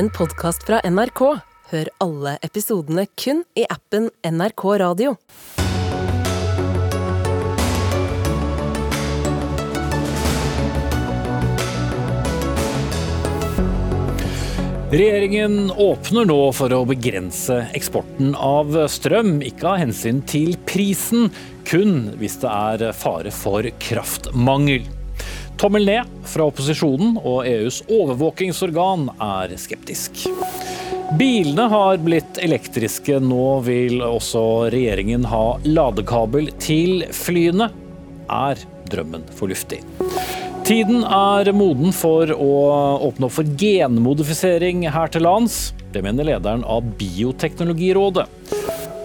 en podkast fra NRK. Hør alle episodene kun i appen NRK Radio. Regjeringen åpner nå for å begrense eksporten av strøm, ikke av hensyn til prisen, kun hvis det er fare for kraftmangel. Tommel ned fra opposisjonen, og EUs overvåkingsorgan er skeptisk. Bilene har blitt elektriske, nå vil også regjeringen ha ladekabel til flyene. Er drømmen for luftig? Tiden er moden for å åpne opp for genmodifisering her til lands. Det mener lederen av Bioteknologirådet.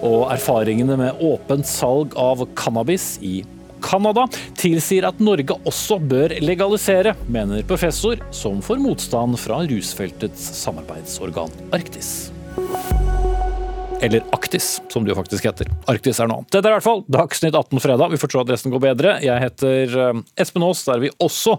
Og erfaringene med åpent salg av cannabis i Canada tilsier at Norge også bør legalisere, mener professor, som får motstand fra rusfeltets samarbeidsorgan Arktis. Eller Aktis, som det jo faktisk heter. Arktis er noe annet. Dette er i hvert fall Dagsnytt 18 fredag. Vi får tro at resten går bedre. Jeg heter eh, Espen Aas, der vi også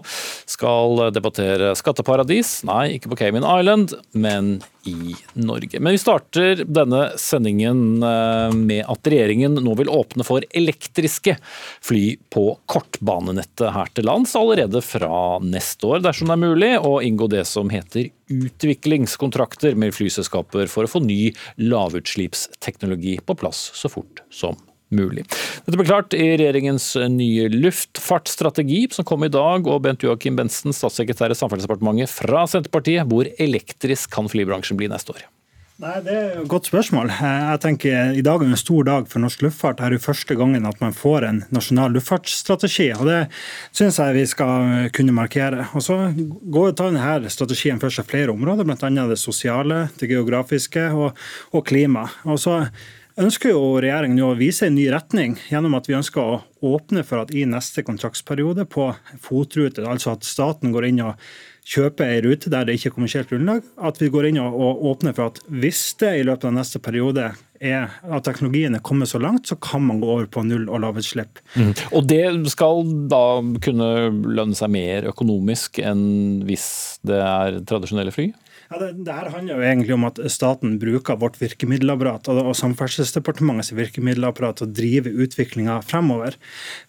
skal debattere skatteparadis. Nei, ikke på Cayman Island, men i Norge. Men vi starter denne sendingen eh, med at regjeringen nå vil åpne for elektriske fly på kortbanenettet her til lands allerede fra neste år, dersom det er mulig, og inngå det som heter utviklingskontrakter med flyselskaper for å få ny lavutslippsteknologi på plass så fort som mulig. Dette ble klart i regjeringens nye luftfartsstrategi, som kom i dag, og Bent Joakim Bensen, statssekretær i Samferdselsdepartementet fra Senterpartiet. Hvor elektrisk kan flybransjen bli neste år? Nei, Det er et godt spørsmål. Jeg tenker I dag er en stor dag for norsk luftfart. Det er jo første gangen at man får en nasjonal luftfartsstrategi. og Det syns jeg vi skal kunne markere. Og så går denne strategien for seg flere områder, bl.a. det sosiale, det geografiske og, og klima. Og så ønsker jo regjeringen å vise en ny retning gjennom at vi ønsker å åpne for at i neste kontraktsperiode på FOT-ruter, altså at staten går inn og kjøper ei rute der det ikke er kommersielt grunnlag, at vi går inn og åpner for at hvis det i løpet av neste periode er at teknologien er kommet så langt, så kan man gå over på null- og lavutslipp. Mm. Og det skal da kunne lønne seg mer økonomisk enn hvis det er tradisjonelle fly? Ja, det, det, her handler jo egentlig om at staten bruker vårt virkemiddelapparat og, og Samferdselsdepartementets virkemiddelapparat til å drive utviklinga fremover.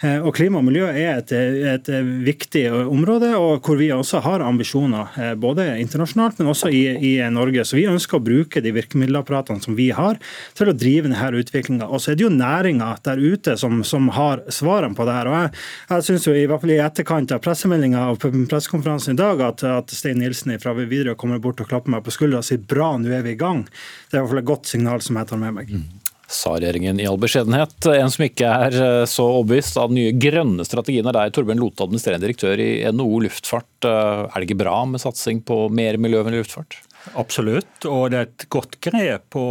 Eh, og Klima og miljø er et, et, viktig område, og hvor vi også har ambisjoner. Eh, både internasjonalt, men også i, i, Norge. Så Vi ønsker å bruke de virkemiddelapparatene som vi har, til å drive denne utviklinga. Og så er det jo næringa der ute som, som har svarene på det her. Og jeg, jeg synes jo i hvert fall i etterkant av pressemeldinga og pressekonferansen i dag at, at Stein Nilsen fra Widerøe kommer bort og klapper meg på skuldra og sier bra, nå er vi i gang. Det er i hvert fall et godt signal som jeg tar med meg. Sa regjeringen i all beskjedenhet. En som ikke er eh, så overbevist av den nye grønne strategien er deg, Torbjørn Lote, administrerende direktør i NHO luftfart. Eh, er det ikke bra med satsing på mer miljøvennlig luftfart? Absolutt, og det er et godt grep å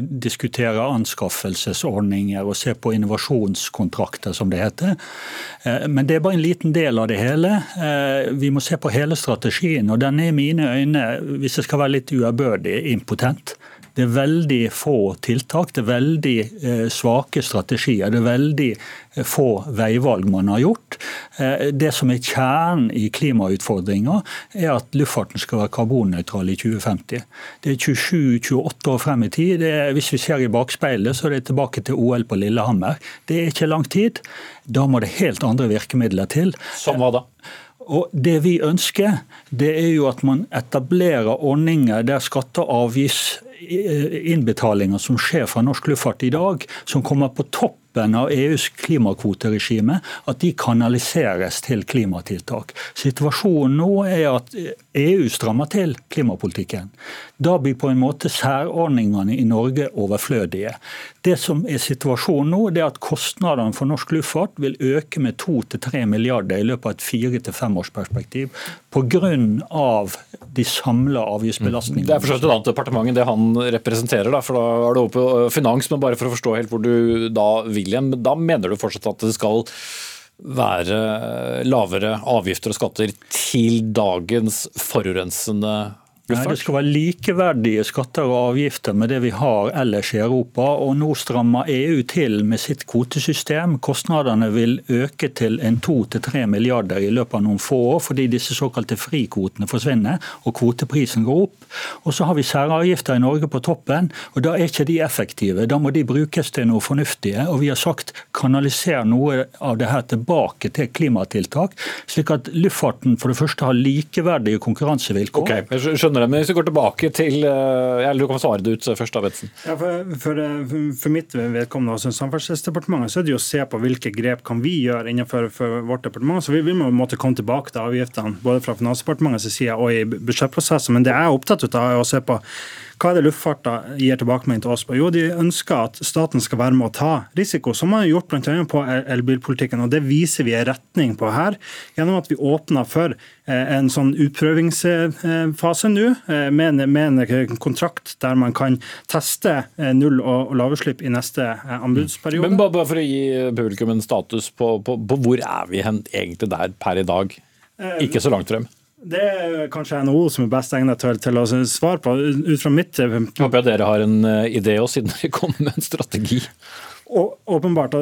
diskutere anskaffelsesordninger og se på innovasjonskontrakter, som det heter. Eh, men det er bare en liten del av det hele. Eh, vi må se på hele strategien, og den er i mine øyne, hvis jeg skal være litt uærbødig, impotent. Det er veldig få tiltak, det er veldig eh, svake strategier. Det er veldig eh, få veivalg man har gjort. Eh, det som er kjernen i klimautfordringa, er at luftfarten skal være karbonnøytral i 2050. Det er 27-28 år frem i tid. Er, hvis vi ser i bakspeilet, så er det tilbake til OL på Lillehammer. Det er ikke lang tid. Da må det helt andre virkemidler til. Som hva da? Og Det vi ønsker, det er jo at man etablerer ordninger der skatte- og avgiftsinnbetalinger som skjer fra norsk luftfart i dag, som kommer på topp toppen av EUs klimakvoteregime, at de kanaliseres til klimatiltak. Situasjonen nå er at EU strammer til klimapolitikken. Da blir på en måte særordningene i Norge overflødige. Det som er situasjonen nå, det er at kostnadene for norsk luftfart vil øke med 2-3 milliarder i løpet av et fire til femårsperspektiv pga. de samla avgiftsbelastningene. Det er for så vidt et annet departement enn det han representerer, da, for da er det oppe på finans. Men bare for å forstå helt hvor du da vil William, da mener du fortsatt at det skal være lavere avgifter og skatter til dagens forurensende Nei, Det skal være likeverdige skatter og avgifter med det vi har ellers i Europa. og Nå strammer EU til med sitt kvotesystem. Kostnadene vil øke til en 2-3 milliarder i løpet av noen få år, fordi disse såkalte frikvotene forsvinner og kvoteprisen går opp. Og Så har vi særavgifter i Norge på toppen, og da er ikke de effektive. Da må de brukes til noe fornuftige. og Vi har sagt kanaliser noe av det her tilbake til klimatiltak, slik at luftfarten for det første har likeverdige konkurransevilkår. Okay, jeg skjønner det, men Hvis vi går tilbake til eh, eller Du kan svare det ut først, da, Ja, for, for, for, mitt vedkommende, altså Samferdselsdepartementet, så er det jo å se på hvilke grep kan vi gjøre innenfor vårt departement. Så Vi vil måtte komme tilbake til avgiftene, både fra Finansdepartementets side og i budsjettprosesser. Men det jeg er opptatt av, er å se på hva er det luftfarten gir tilbakemelding til oss på? Jo, de ønsker at staten skal være med å ta risiko, som man har gjort bl.a. på elbilpolitikken. og Det viser vi en retning på her, gjennom at vi åpner for eh, en sånn utprøvingsfase nå, eh, med, en kontrakt der man kan teste eh, null- og lavutslipp i neste anbudsperiode. Men bare for å gi publikum en status på, på, på hvor er vi hen egentlig der per i dag? Ikke så langt frem. Det er kanskje NHO som er best egnet til, til å svare på. Ut fra mitt Jeg Håper jeg dere har en eh, idé òg, siden dere kommer med en strategi åpenbart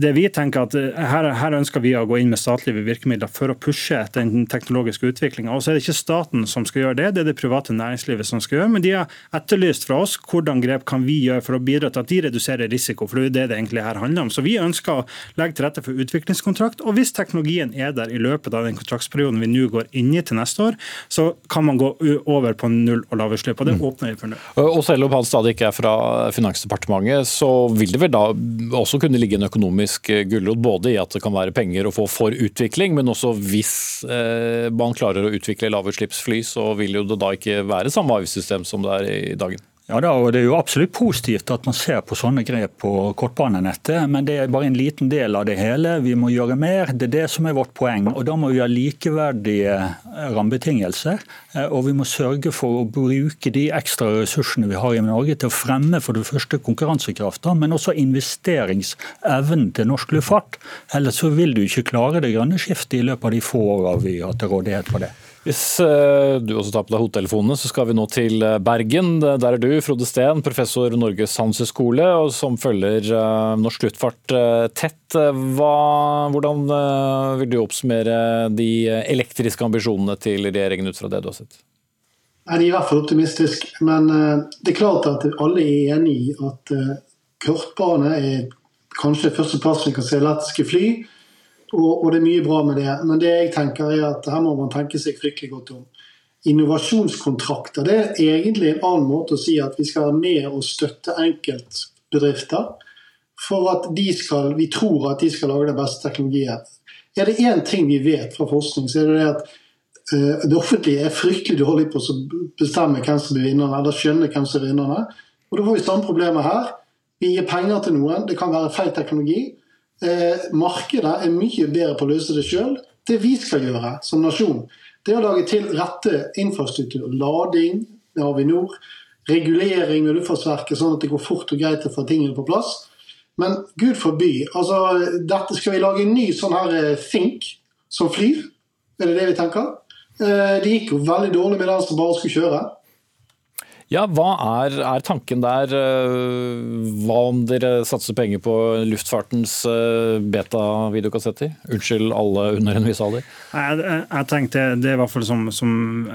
det vi tenker at eh, her, her, ønsker vi å gå inn med statlige virkemidler for å pushe den teknologiske utviklinga. Så er det ikke staten som skal gjøre det, det er det private næringslivet som skal gjøre. Men de har etterlyst fra oss hvordan grep kan vi gjøre for å bidra til at de reduserer risiko. For det er jo det det egentlig her handler om. Så vi ønsker å legge til rette for utviklingskontrakt. Og hvis teknologien er der i løpet av den kontraktsperioden vi nå går inn i til neste år, så kan man gå over på null og lavutslipp. Og det mm. åpner vi for nå. Og selv om han stadig ikke er fra Finansdepartementet, så vil det vel da også kunne ligge en økonomisk eh, gulrot både i at det kan være penger å få for utvikling, men også hvis eh, man klarer å utvikle lavutslippsfly, så vil jo det da ikke være samme avgiftssystem som det er i dagen. Ja, da, og Det er jo absolutt positivt at man ser på sånne grep på kortbanenettet, men det er bare en liten del av det hele. Vi må gjøre mer. Det er det som er vårt poeng. og Da må vi ha likeverdige eh, rammebetingelser. Eh, og vi må sørge for å bruke de ekstra ressursene vi har i Norge til å fremme for det første konkurransekraften, men også investeringsevnen til norsk luftfart. Ellers så vil du ikke klare det grønne skiftet i løpet av de få åra vi har til rådighet på det. Hvis uh, du også tar på deg hodetelefonene, så skal vi nå til eh, Bergen. Der er du, Frode Steen, professor Norges handelshøyskole, som følger norsk luftfart tett. Hva, hvordan vil du oppsummere de elektriske ambisjonene til regjeringen ut fra det du har sett? de er i hvert fall optimistiske. Men det er klart at alle er enig i at kortbane er kanskje første plass vi kan se elektriske fly. Og, og, det er mye bra med det. Men det jeg tenker er at her må man tenke seg fryktelig godt om. Innovasjonskontrakter det er egentlig en annen måte å si at vi skal være med og støtte enkeltbedrifter for at de skal, vi tror at de skal lage den beste teknologien. Er det én ting vi vet fra forskning, så er det det at uh, det offentlige er fryktelig dårlig på å bestemme hvem som blir vinnerne, eller skjønne hvem som er vinnerne. Og Da får vi samme problemer her. Vi gir penger til noen, det kan være feil teknologi. Eh, markedet er mye bedre på å løse det sjøl. Det vi skal gjøre som nasjon, det er å lage til rette infrastruktur. Lading med Avinor, regulering med Luftfartsverket, sånn at det går fort og greit å få tingene på plass. Men gud forby. altså, dette Skal vi lage en ny sånn her fink Think som flyr? Er det det vi tenker? Eh, det gikk jo veldig dårlig med den som bare skulle kjøre. Ja, Hva er, er, tanken der? Eh, hva om dere satser penger på luftfartens eh, beta-videokassetter? Unnskyld alle under en viss alder. Jeg, jeg, tenkte Det er i hvert fall som, som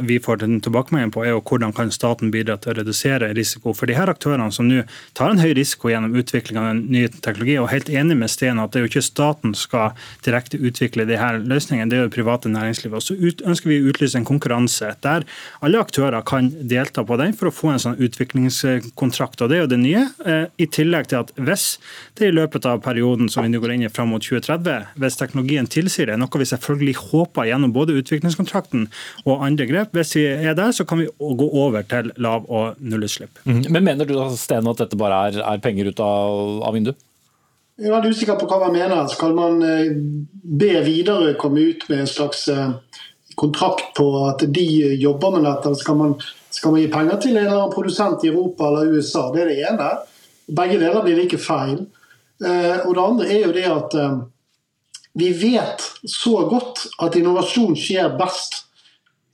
vi får en tilbakemelding på, er jo hvordan kan staten bidra til å redusere risiko. For de her aktørene som nå tar en høy risiko gjennom utvikling av ny teknologi, og helt enig med Sten at det er jo ikke staten skal direkte utvikle de her løsningene, det er jo det private næringslivet. Og Så ønsker vi å utlyse en konkurranse der alle aktører kan delta på den for å få få en sånn utviklingskontrakt. og Det er jo det nye. Eh, I tillegg til at hvis det i løpet av perioden som vi nå går inn i fram mot 2030, hvis teknologien tilsier det, noe vi selvfølgelig håper gjennom både utviklingskontrakten og andre grep, hvis vi er der, så kan vi gå over til lav- og nullutslipp. Mm. Men mener du Sten, at dette bare er, er penger ut av, av vinduet? Jeg er veldig usikker på hva man mener. Skal man eh, be videre komme ut med en slags eh, kontrakt på at de jobber med dette? Skal man skal man gi penger til en eller annen produsent i Europa eller USA? Det er det ene. Begge deler blir like feil. Eh, og det andre er jo det at eh, vi vet så godt at innovasjon skjer best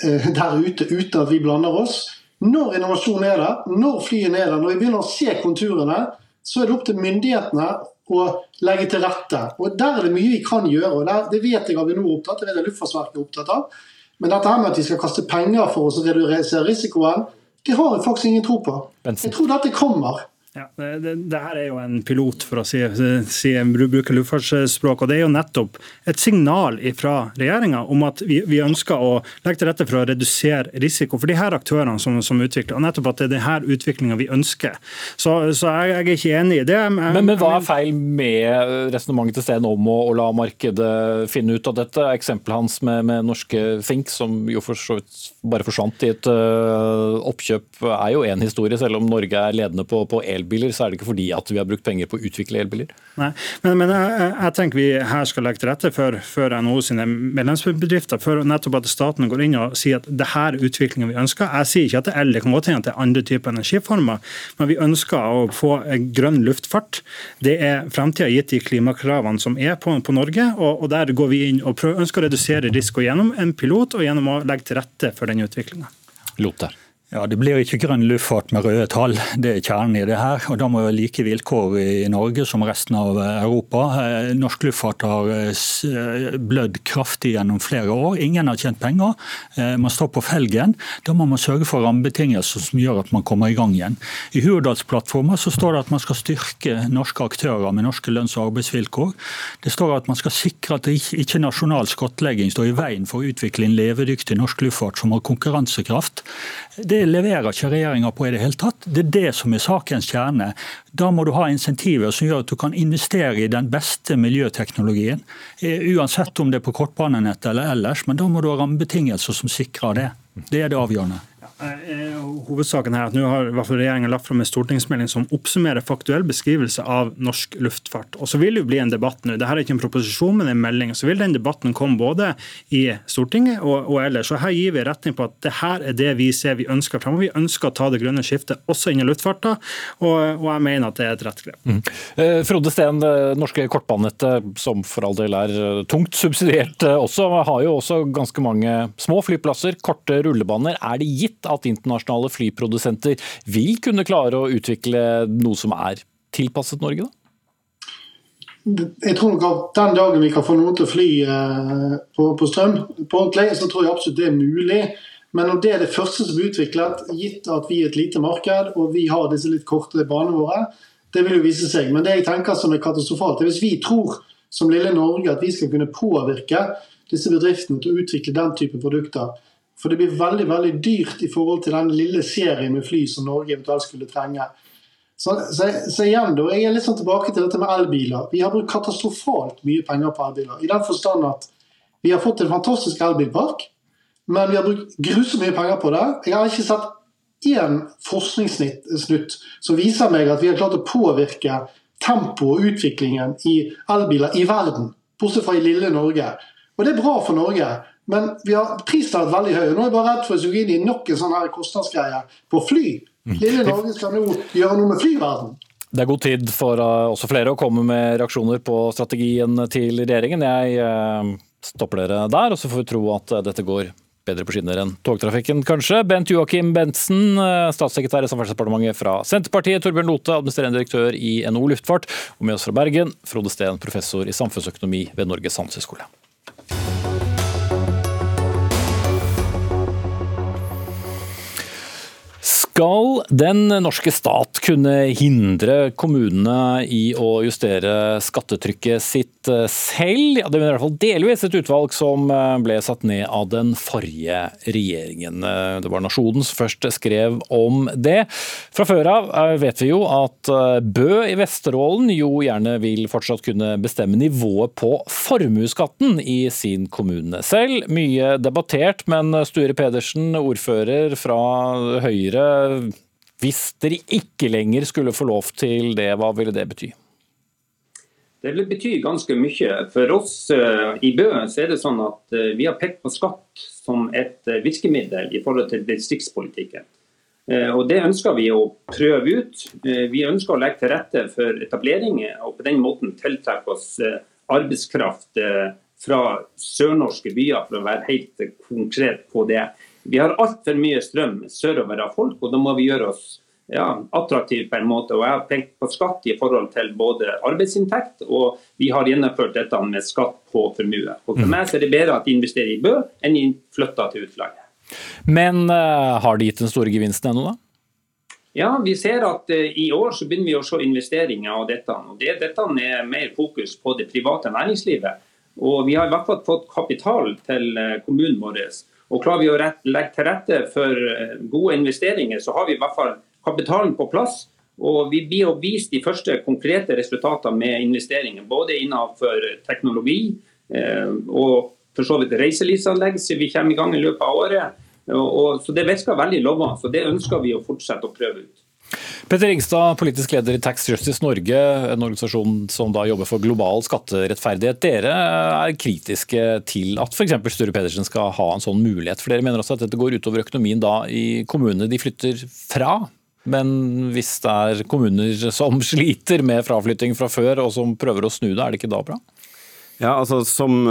der ute uten at vi blander oss. Når innovasjon er der, når flyene er der, når vi begynner å se konturene, så er det opp til myndighetene å legge til rette. Og Der er det mye vi kan gjøre. og Det vet jeg Avinor er opptatt det vet jeg Luftfartsverket er opptatt av. Men dette her med at vi skal kaste penger for å redusere risikoen, det har jeg faktisk ingen tro på. Jeg tror dette kommer. Ja, det, det, her er jo en pilot, for å si, si, bruke luftfartsspråk. og Det er jo nettopp et signal fra regjeringa om at vi, vi, ønsker å legge til rette for å redusere risiko for de her aktørene som, som utvikler. og nettopp at Det er denne utviklinga vi ønsker. Så, så jeg, jeg, er ikke enig i det. Jeg, men, men, hva er feil med resonnementet til Steen om å, å, la markedet finne ut av dette? Eksempelet hans med, med norske Think, som jo for så vidt bare forsvant i et uh, oppkjøp, er jo én historie, selv om Norge er ledende på, på el elbiler, så er det ikke fordi at vi har brukt penger på å utvikle elbiler. Nei, men, men jeg, jeg, tenker vi her skal legge til rette for, for NHO sine medlemsbedrifter, for nettopp at staten går inn og sier at det her er utviklingen vi ønsker. Jeg sier ikke at det er el, det kan godt hende at det er andre typer energiformer, men vi ønsker å få grønn luftfart. Det er framtida gitt de klimakravene som er på, på Norge, og, og, der går vi inn og prøver, ønsker å redusere risiko gjennom en pilot og gjennom å legge til rette for den utviklinga. Lothar. Ja, Det blir ikke grønn luftfart med røde tall, det er kjernen i det her. og Da må vi ha like vilkår i Norge som resten av Europa. Eh, norsk luftfart har eh, blødd kraftig gjennom flere år. Ingen har tjent penger. Eh, man står på felgen. Da må man sørge for rammebetingelser som gjør at man kommer i gang igjen. I Hurdalsplattformen står det at man skal styrke norske aktører med norske lønns- og arbeidsvilkår. Det står at man skal sikre at ikke nasjonal skattlegging står i veien for å utvikle en levedyktig norsk luftfart som har konkurransekraft. Det det leverer ikke regjeringa på i det hele tatt. Det er det som er sakens kjerne. Da må du ha insentiver som gjør at du kan investere i den beste miljøteknologien. Eh, uansett om det er på kortbanenett eller ellers, men da må du ha rammebetingelser som sikrer det. Det er det avgjørende. Eh, hovedsaken her er at nå har i hvert fall regjeringen lagt fram en stortingsmelding som oppsummerer faktuell beskrivelse av norsk luftfart. Og så vil det jo bli en debatt nå. Dette er ikke en proposisjon, men en melding. Så vil den debatten komme både i Stortinget og, og ellers. Og her gir vi retning på at det her er det vi ser vi ønsker fremover. Vi ønsker å ta det grønne skiftet også innen luftfarta, og, og, jeg mener at det er et rett grep. Mm. Eh, Frode Steen, det norske kortbanenettet, som for all del er eh, tungt subsidiert også, har jo også ganske mange små flyplasser, korte rullebaner. Er det gitt at internasjonale flyprodusenter vil kunne klare å utvikle noe som er tilpasset Norge? da? Jeg tror nok at Den dagen vi kan få noen til å fly eh, på, på strøm på ordentlig, så tror jeg absolutt det er mulig. Men om det er det første som blir utviklet, gitt at vi er et lite marked og vi har disse litt korte banene våre, det vil jo vise seg. Men det jeg tenker som er katastrofalt, er hvis vi tror som lille Norge at vi skal kunne påvirke disse bedriftene til å utvikle den type produkter, for det blir veldig veldig dyrt i forhold til den lille serien med fly som Norge eventuelt skulle trenge. Så, så, så igjen da, Jeg er litt sånn tilbake til dette med elbiler. Vi har brukt katastrofalt mye penger på elbiler. I den forstand at vi har fått en fantastisk elbilpark, men vi har brukt grusomt mye penger på det. Jeg har ikke sett én forskningssnutt som viser meg at vi har klart å påvirke tempoet og utviklingen i elbiler i verden, bortsett fra i lille Norge. Og det er bra for Norge. Men har, prisen har vært veldig høy. Nå er jeg bare redd for å gå inn i nok en sånn her kostnadsgreie på fly. Mm. Lille Norge skal nå gjøre noe med flyverden. Det er god tid for uh, også flere å komme med reaksjoner på strategien til regjeringen. Jeg uh, stopper dere der, og så får vi tro at uh, dette går bedre på skinner enn togtrafikken, kanskje. Bent Joakim Bentsen, statssekretær i Samferdselsdepartementet fra Senterpartiet. Torbjørn Lote, administrerende direktør i NHO Luftfart. Og med oss fra Bergen, Frode Steen, professor i samfunnsøkonomi ved Norges handelshøyskole. Skal den norske stat kunne hindre kommunene i å justere skattetrykket sitt eh, selv? Ja, det er i hvert fall delvis et utvalg som eh, ble satt ned av den forrige regjeringen. Eh, det var Nasjonen som først skrev om det. Fra før av vet vi jo at Bø i Vesterålen jo gjerne vil fortsatt kunne bestemme nivået på formuesskatten i sin kommune selv. Mye debattert, men Sture Pedersen, ordfører fra Høyre, hvis dere ikke lenger skulle få lov til det, hva ville det bety? Det vil bety ganske mye. For oss uh, i Bø så er det sånn at uh, vi har pekt på skatt som et uh, virkemiddel i forhold til distriktspolitikken. Og Det ønsker vi å prøve ut. Vi ønsker å legge til rette for etableringer og på den måten tiltrekke oss arbeidskraft fra sørnorske byer, for å være helt konkret på det. Vi har altfor mye strøm sørover av folk, og da må vi gjøre oss ja, attraktive på en måte. Og Jeg har tenkt på skatt i forhold til både arbeidsinntekt, og vi har gjennomført dette med skatt på formue. Og For meg er det bedre at de investerer i Bø enn de flytter til utlandet. Men uh, har det gitt den store gevinsten ennå, da? Ja, vi ser at uh, i år så begynner vi å se investeringer av dette. og det, Dette er mer fokus på det private næringslivet. Og Vi har i hvert fall fått kapital til uh, kommunen vår. Og Klarer vi å legge til rette for gode investeringer, så har vi i hvert fall kapitalen på plass. Og Vi blir å vise de første konkrete resultatene med investeringer, både innenfor teknologi og for så vidt reiselivsanlegg, så vi kommer i gang i løpet av året. Og, og, så Det virker veldig lovende, så det ønsker vi å fortsette å prøve ut. Petter Ringstad, politisk leder i Tax Justice Norge, en organisasjon som da jobber for global skatterettferdighet. Dere er kritiske til at f.eks. Sture Pedersen skal ha en sånn mulighet. For dere mener også at dette går utover økonomien da i kommunene de flytter fra? Men hvis det er kommuner som sliter med fraflytting fra før, og som prøver å snu det, er det ikke da bra? Ja, altså som,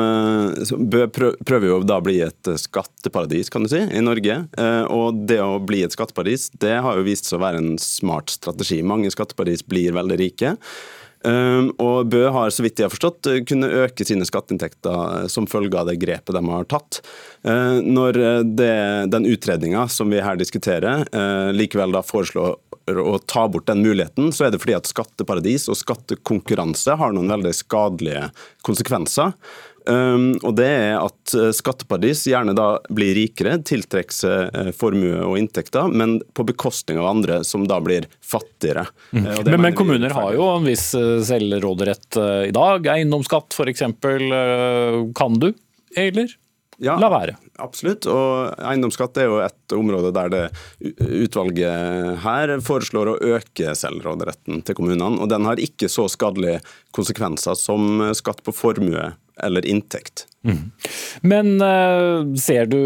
som Bø prøver jo da å bli et skatteparadis, kan du si, i Norge. Eh, og det å bli et skatteparadis, det har jo vist seg å være en smart strategi. Mange skatteparadis blir veldig rike. Og Bø har så vidt jeg har forstått kunne øke sine skatteinntekter som følge av det grepet de har tatt. Når det, den utredninga som vi her diskuterer, likevel da foreslår å ta bort den muligheten, så er det fordi at skatteparadis og skattekonkurranse har noen veldig skadelige konsekvenser. Um, og det er at uh, skatteparadis gjerne da blir rikere, tiltrekker seg uh, formue og inntekter, men på bekostning av andre som da blir fattigere. Mm. Uh, men, men kommuner har jo en viss selvråderett i dag. Eiendomsskatt f.eks. Kan du, eller ja, la være. Absolutt. Og eiendomsskatt er jo et område der det utvalget her foreslår å øke selvråderetten til kommunene. Og den har ikke så skadelige konsekvenser som skatt på formue eller inntekt. Mm. Men uh, ser du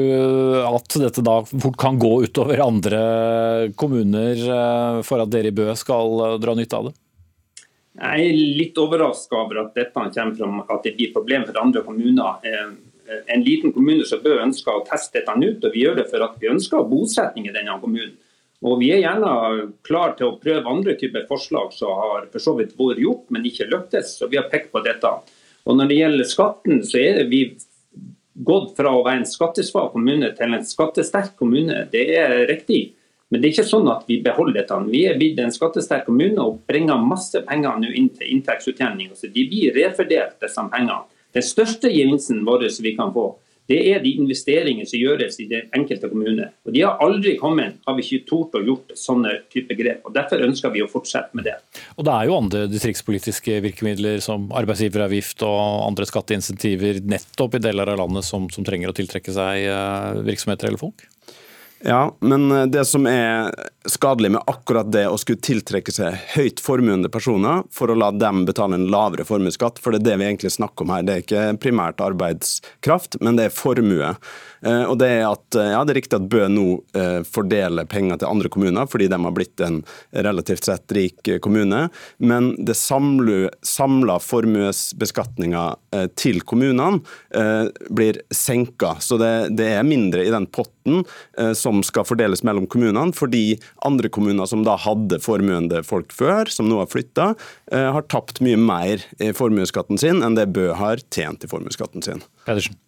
at dette da fort kan gå utover andre kommuner uh, for at dere i Bø skal uh, dra nytte av det? Jeg er litt overraska over at dette kommer fra at det blir problem for andre kommuner en liten kommune som Bø ønsker å teste dette ut, og vi gjør det for at vi ønsker bosetning i denne kommunen. Og Vi er gjerne klar til å prøve andre typer forslag som har for så vidt vært gjort, men ikke lyktes. så vi har pekt på dette. Og Når det gjelder skatten, så er vi gått fra å være en skattesvak kommune til en skattesterk kommune. Det er riktig. Men det er ikke sånn at vi beholder dette. Vi er blitt en skattesterk kommune og bringer masse penger nå inn til inntektsutjevning. De blir refordelt, disse pengene. Den største gevinsten vår vi kan få, det er de investeringer som gjøres i den enkelte kommune. Og De har aldri kommet, har vi ikke tort å gjort sånne type grep. og Derfor ønsker vi å fortsette med det. Og Det er jo andre distriktspolitiske virkemidler som arbeidsgiveravgift og andre skatteinsentiver nettopp i deler av landet som, som trenger å tiltrekke seg eh, virksomheter eller folk? Ja, men eh, det som er skadelig med akkurat det å skulle tiltrekke seg høyt formuende personer for å la dem betale en lavere formuesskatt, for det er det vi egentlig snakker om her. Det er ikke primært arbeidskraft, men det er formue. Eh, og det er at eh, ja, det er riktig at Bø nå fordeler penger til andre kommuner, fordi de har blitt en relativt sett rik kommune, men det samla formuesbeskatninga til kommunene blir senka. Så det, det er mindre i den potten som skal fordeles mellom kommunene, fordi andre kommuner som da hadde formuende folk før, som nå har flytta, eh, har tapt mye mer i formuesskatten sin enn det Bø har tjent i formuesskatten sin. Pedersen.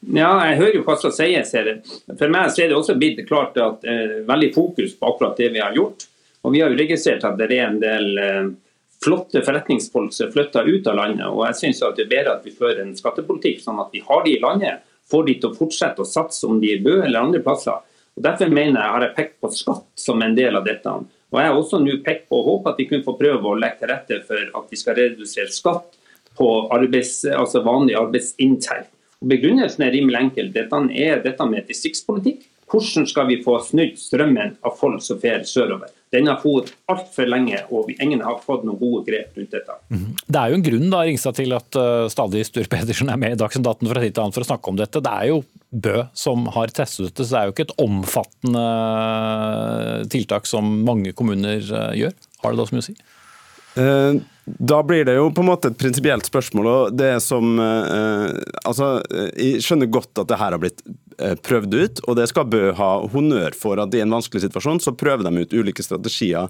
Ja, jeg hører jo hva som sies her. For meg er det også blitt klart at eh, veldig fokus på akkurat det vi har gjort. Og Vi har jo registrert at det er en del eh, flotte forretningsfolk som flytter ut av landet. og jeg synes Det er bedre at vi fører en skattepolitikk sånn at vi har de i landet får de til å fortsette å satse om de er i Bø eller andre plasser. Og Derfor mener jeg, har jeg pekt på skatt som en del av dette. Og Jeg har også nå pekt på å håpe at vi kunne få prøve å legge til rette for at vi skal redusere skatt på arbeids, altså vanlig arbeidsinntekt. Begrunnelsen er rimelig enkel. Dette er dette med distriktspolitikk. Hvordan skal vi få snudd strømmen av folk som fer sørover? Den har fått altfor lenge, og ingen har fått noen gode grep rundt dette. Mhm. Det er jo en grunn da, Ringstad, til at uh, stadig Sture Pedersen er med i Dagsnytt 18 fra for å snakke om dette. Det er jo Bø som har testet dette, så det er jo ikke et omfattende eh, tiltak som mange kommuner uh, gjør. Har det da så mye å si? Uh, da blir det jo på en måte et prinsipielt spørsmål. og det som, uh, altså, Jeg skjønner godt at det her har blitt prøvd ut. Og det skal Bø ha honnør for, at i en vanskelig situasjon så prøver de ut ulike strategier.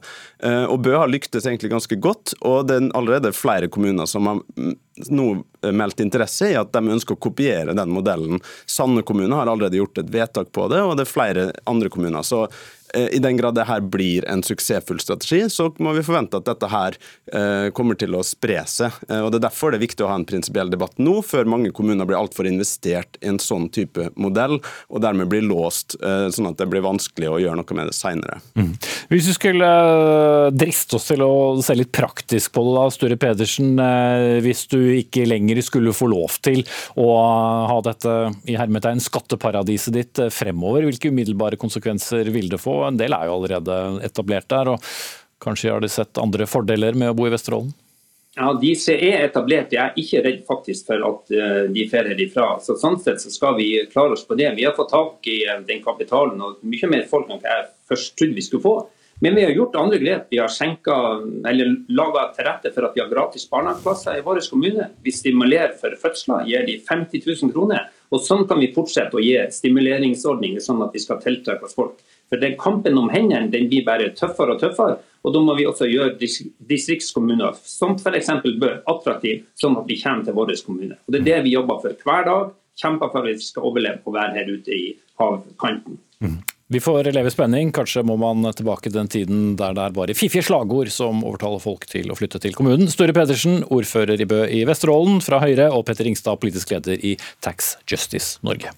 Og Bø har lyktes egentlig ganske godt, og det er allerede flere kommuner som har mm, nå meldt interesse i at de ønsker å kopiere den modellen. Sanne kommune har allerede gjort et vedtak på det, og det er flere andre kommuner. Så Eh, i den grad det her blir en suksessfull strategi, så må vi forvente at dette her eh, kommer til å spre seg. Eh, og Det er derfor det er viktig å ha en prinsipiell debatt nå, før mange kommuner blir altfor investert i en sånn type modell, og dermed blir låst, sånn at det blir vanskelig å gjøre noe med det seinere. Mm. Hvis vi skulle driste oss til å se litt praktisk på det, da, Sture Pedersen. Hvis du ikke lenger skulle få lov til å ha dette i hermetegn skatteparadiset ditt fremover, hvilke umiddelbare konsekvenser vil det få? Og en del er jo allerede etablert der. og Kanskje har de sett andre fordeler med å bo i Vesterålen? Ja, De som er etablert, jeg er ikke redd faktisk for at eh, de drar herifra. Så sånn sett så skal vi klare oss på det. Vi har fått tak i eh, den kapitalen og mye mer folk enn jeg først trodde vi skulle få. Men vi har gjort andre grep. Vi har skjenka, eller laga til rette for at vi har gratis barnehageplasser i vår kommune. Vi stimulerer for fødsler, gir de 50 000 kroner. Og Sånn kan vi fortsette å gi stimuleringsordninger, sånn at vi skal tiltrekke oss folk. For den Kampen om hendene den blir bare tøffere og tøffere. og Da må vi også gjøre distriktskommuner som f.eks. Bø attraktive, sånn at vi kommer til vår kommune. Og Det er det vi jobber for hver dag. Kjemper for at vi skal overleve og være her ute i havkanten. Mm. Vi får leve spenning. Kanskje må man tilbake den tiden der det er bare fiffige slagord som overtaler folk til å flytte til kommunen. Sture Pedersen, ordfører i Bø i Vesterålen fra Høyre, og Petter Ringstad, politisk leder i Tax Justice Norge.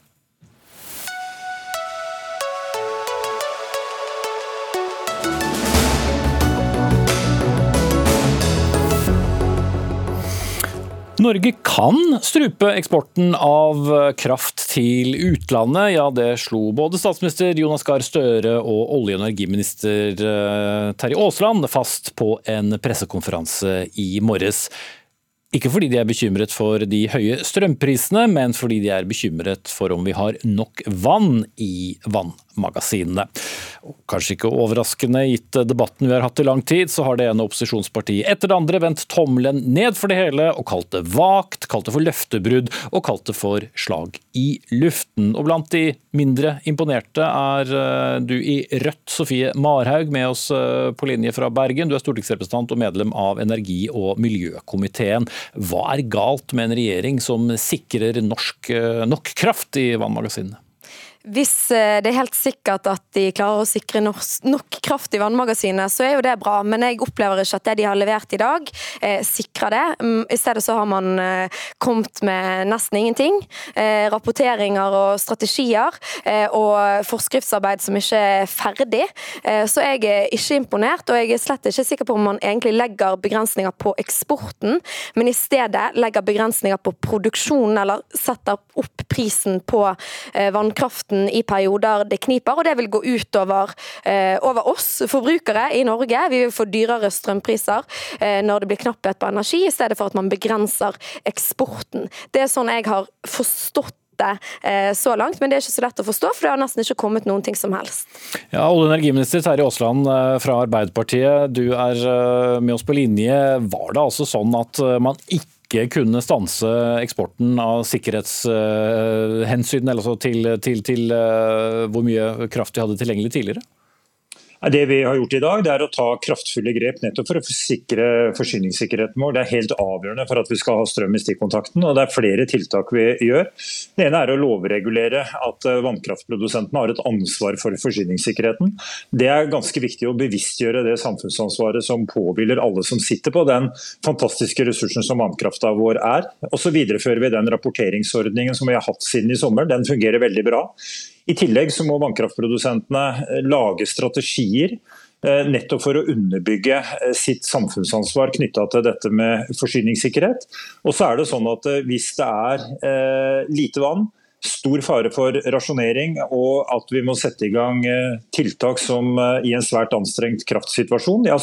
Norge kan strupe eksporten av kraft til utlandet. Ja, det slo både statsminister Jonas Gahr Støre og olje- og energiminister eh, Terje Aasland fast på en pressekonferanse i morges. Ikke fordi de er bekymret for de høye strømprisene, men fordi de er bekymret for om vi har nok vann i vannmagasinene. Kanskje ikke overraskende gitt debatten vi har hatt i lang tid, så har det ene opposisjonspartiet etter det andre vendt tommelen ned for det hele og kalt det vagt, kalt det for løftebrudd og kalt det for slag i luften. Og blant de mindre imponerte er eh, du i Rødt, Sofie Marhaug, med oss eh, på linje fra Bergen. Du er stortingsrepresentant og medlem av energi- og miljøkomiteen. Hva er galt med en regjering som sikrer norsk, eh, nok kraft i vannmagasinene? Hvis eh, det er helt sikkert at de klarer å sikre nok kraft i vannmagasinet, så er jo det bra. Men jeg opplever ikke at det de har levert i dag, eh, sikrer det. Mm, I stedet så har man eh, kommet med nesten ingenting. Rapporteringer og strategier og forskriftsarbeid som ikke er ferdig. Så jeg er ikke imponert, og jeg er slett ikke sikker på om man egentlig legger begrensninger på eksporten, men i stedet legger begrensninger på produksjonen, eller setter opp prisen på vannkraften kraften i perioder det kniper, og det vil gå utover eh, over oss forbrukere i Norge. Vi vil få dyrere strømpriser eh, når det blir knapphet på energi, i stedet for at man begrenser eksporten. Det er sånn jeg har forstått eh, så langt, men det er ikke så lett å forstå, for det har nesten ikke kommet noen ting som helst. Ja, Olje- og energiminister Terje Aasland fra Arbeiderpartiet, du er med oss på linje. Var det altså sånn at man ikke ikke kunne stanse eksporten av sikkerhetshensyn, altså til, til, til eh, hvor mye kraft de hadde tilgjengelig tidligere? Det vi har gjort i dag, det er å ta kraftfulle grep nettopp for å sikre forsyningssikkerheten vår. Det er helt avgjørende for at vi skal ha strøm i stikkontakten. og Det er flere tiltak vi gjør. Det ene er å lovregulere at eh, vannkraftprodusentene har et ansvar for forsyningssikkerheten. Det er ganske viktig å bevisstgjøre det samfunnsansvaret som påhviler alle som sitter på den fantastiske ressursen som vannkrafta vår er. Og så viderefører vi den rapporteringsordningen som vi har hatt siden i sommer. Den fungerer veldig bra. I tillegg så må vannkraftprodusentene eh, lage strategier eh, nettopp for å underbygge eh, sitt samfunnsansvar knytta til dette med forsyningssikkerhet. Og så er det sånn at Hvis det er lite vann, stor fare for rasjonering, og at vi må sette i gang eh, tiltak som eh, i en svært anstrengt kraftsituasjon ja,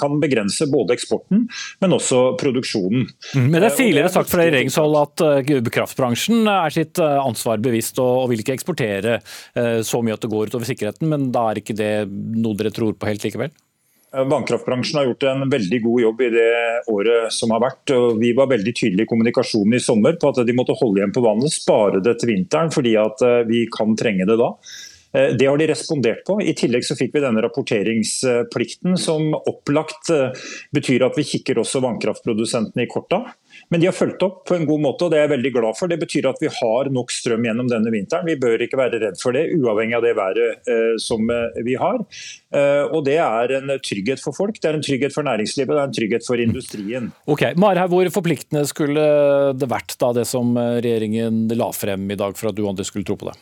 kan begrense både eksporten, men også produksjonen. Mm, men Det er eh, tidligere sagt fra regjeringshold at kraftbransjen er sitt ansvar bevisst og vil ikke eksportere så mye at det går utover sikkerheten, men da er ikke det noe dere tror på helt likevel? Vannkraftbransjen har gjort en veldig god jobb i det året som har vært. og Vi var veldig tydelige i kommunikasjonen i sommer på at de måtte holde igjen på vannet, spare det til vinteren fordi eh, vi kan trenge det da. Eh, det har de respondert på. I tillegg så fikk vi denne rapporteringsplikten, som opplagt betyr at vi kikker også vannkraftprodusentene i korta. Men de har fulgt opp på en god måte, og det er jeg veldig glad for. Det betyr at vi har nok strøm gjennom denne vinteren. Vi bør ikke være redd for det, uavhengig av det været eh, som eh, vi har. Eh, og Det er en trygghet for folk, det er en trygghet for næringslivet, det er en trygghet for industrien. Ok, Marhaug, Hvor forpliktende skulle det vært da det som regjeringen la frem i dag, for at du andre skulle tro på det?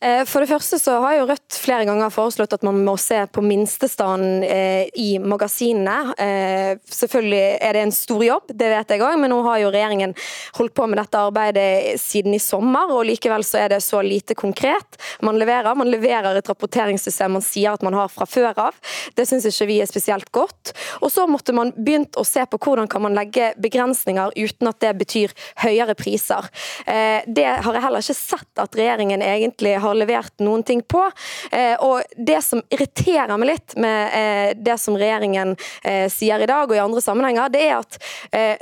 Eh, for det første så har jo Rødt flere ganger foreslått at man må se på minstestanden eh, i magasinene. Eh, selvfølgelig er det en stor jobb, det vet jeg òg, men nå har jo regjeringen holdt på med dette arbeidet siden i sommer, og likevel så er det så lite konkret man leverer. Man leverer et rapporteringssystem man sier at man har fra før av. Det syns ikke vi er spesielt godt. Og så måtte man begynt å se på hvordan kan man legge begrensninger uten at det betyr høyere priser. Det har jeg heller ikke sett at regjeringen egentlig har har levert noen ting på. Eh, og Det som irriterer meg litt med eh, det som regjeringen eh, sier i dag og i andre sammenhenger, det er at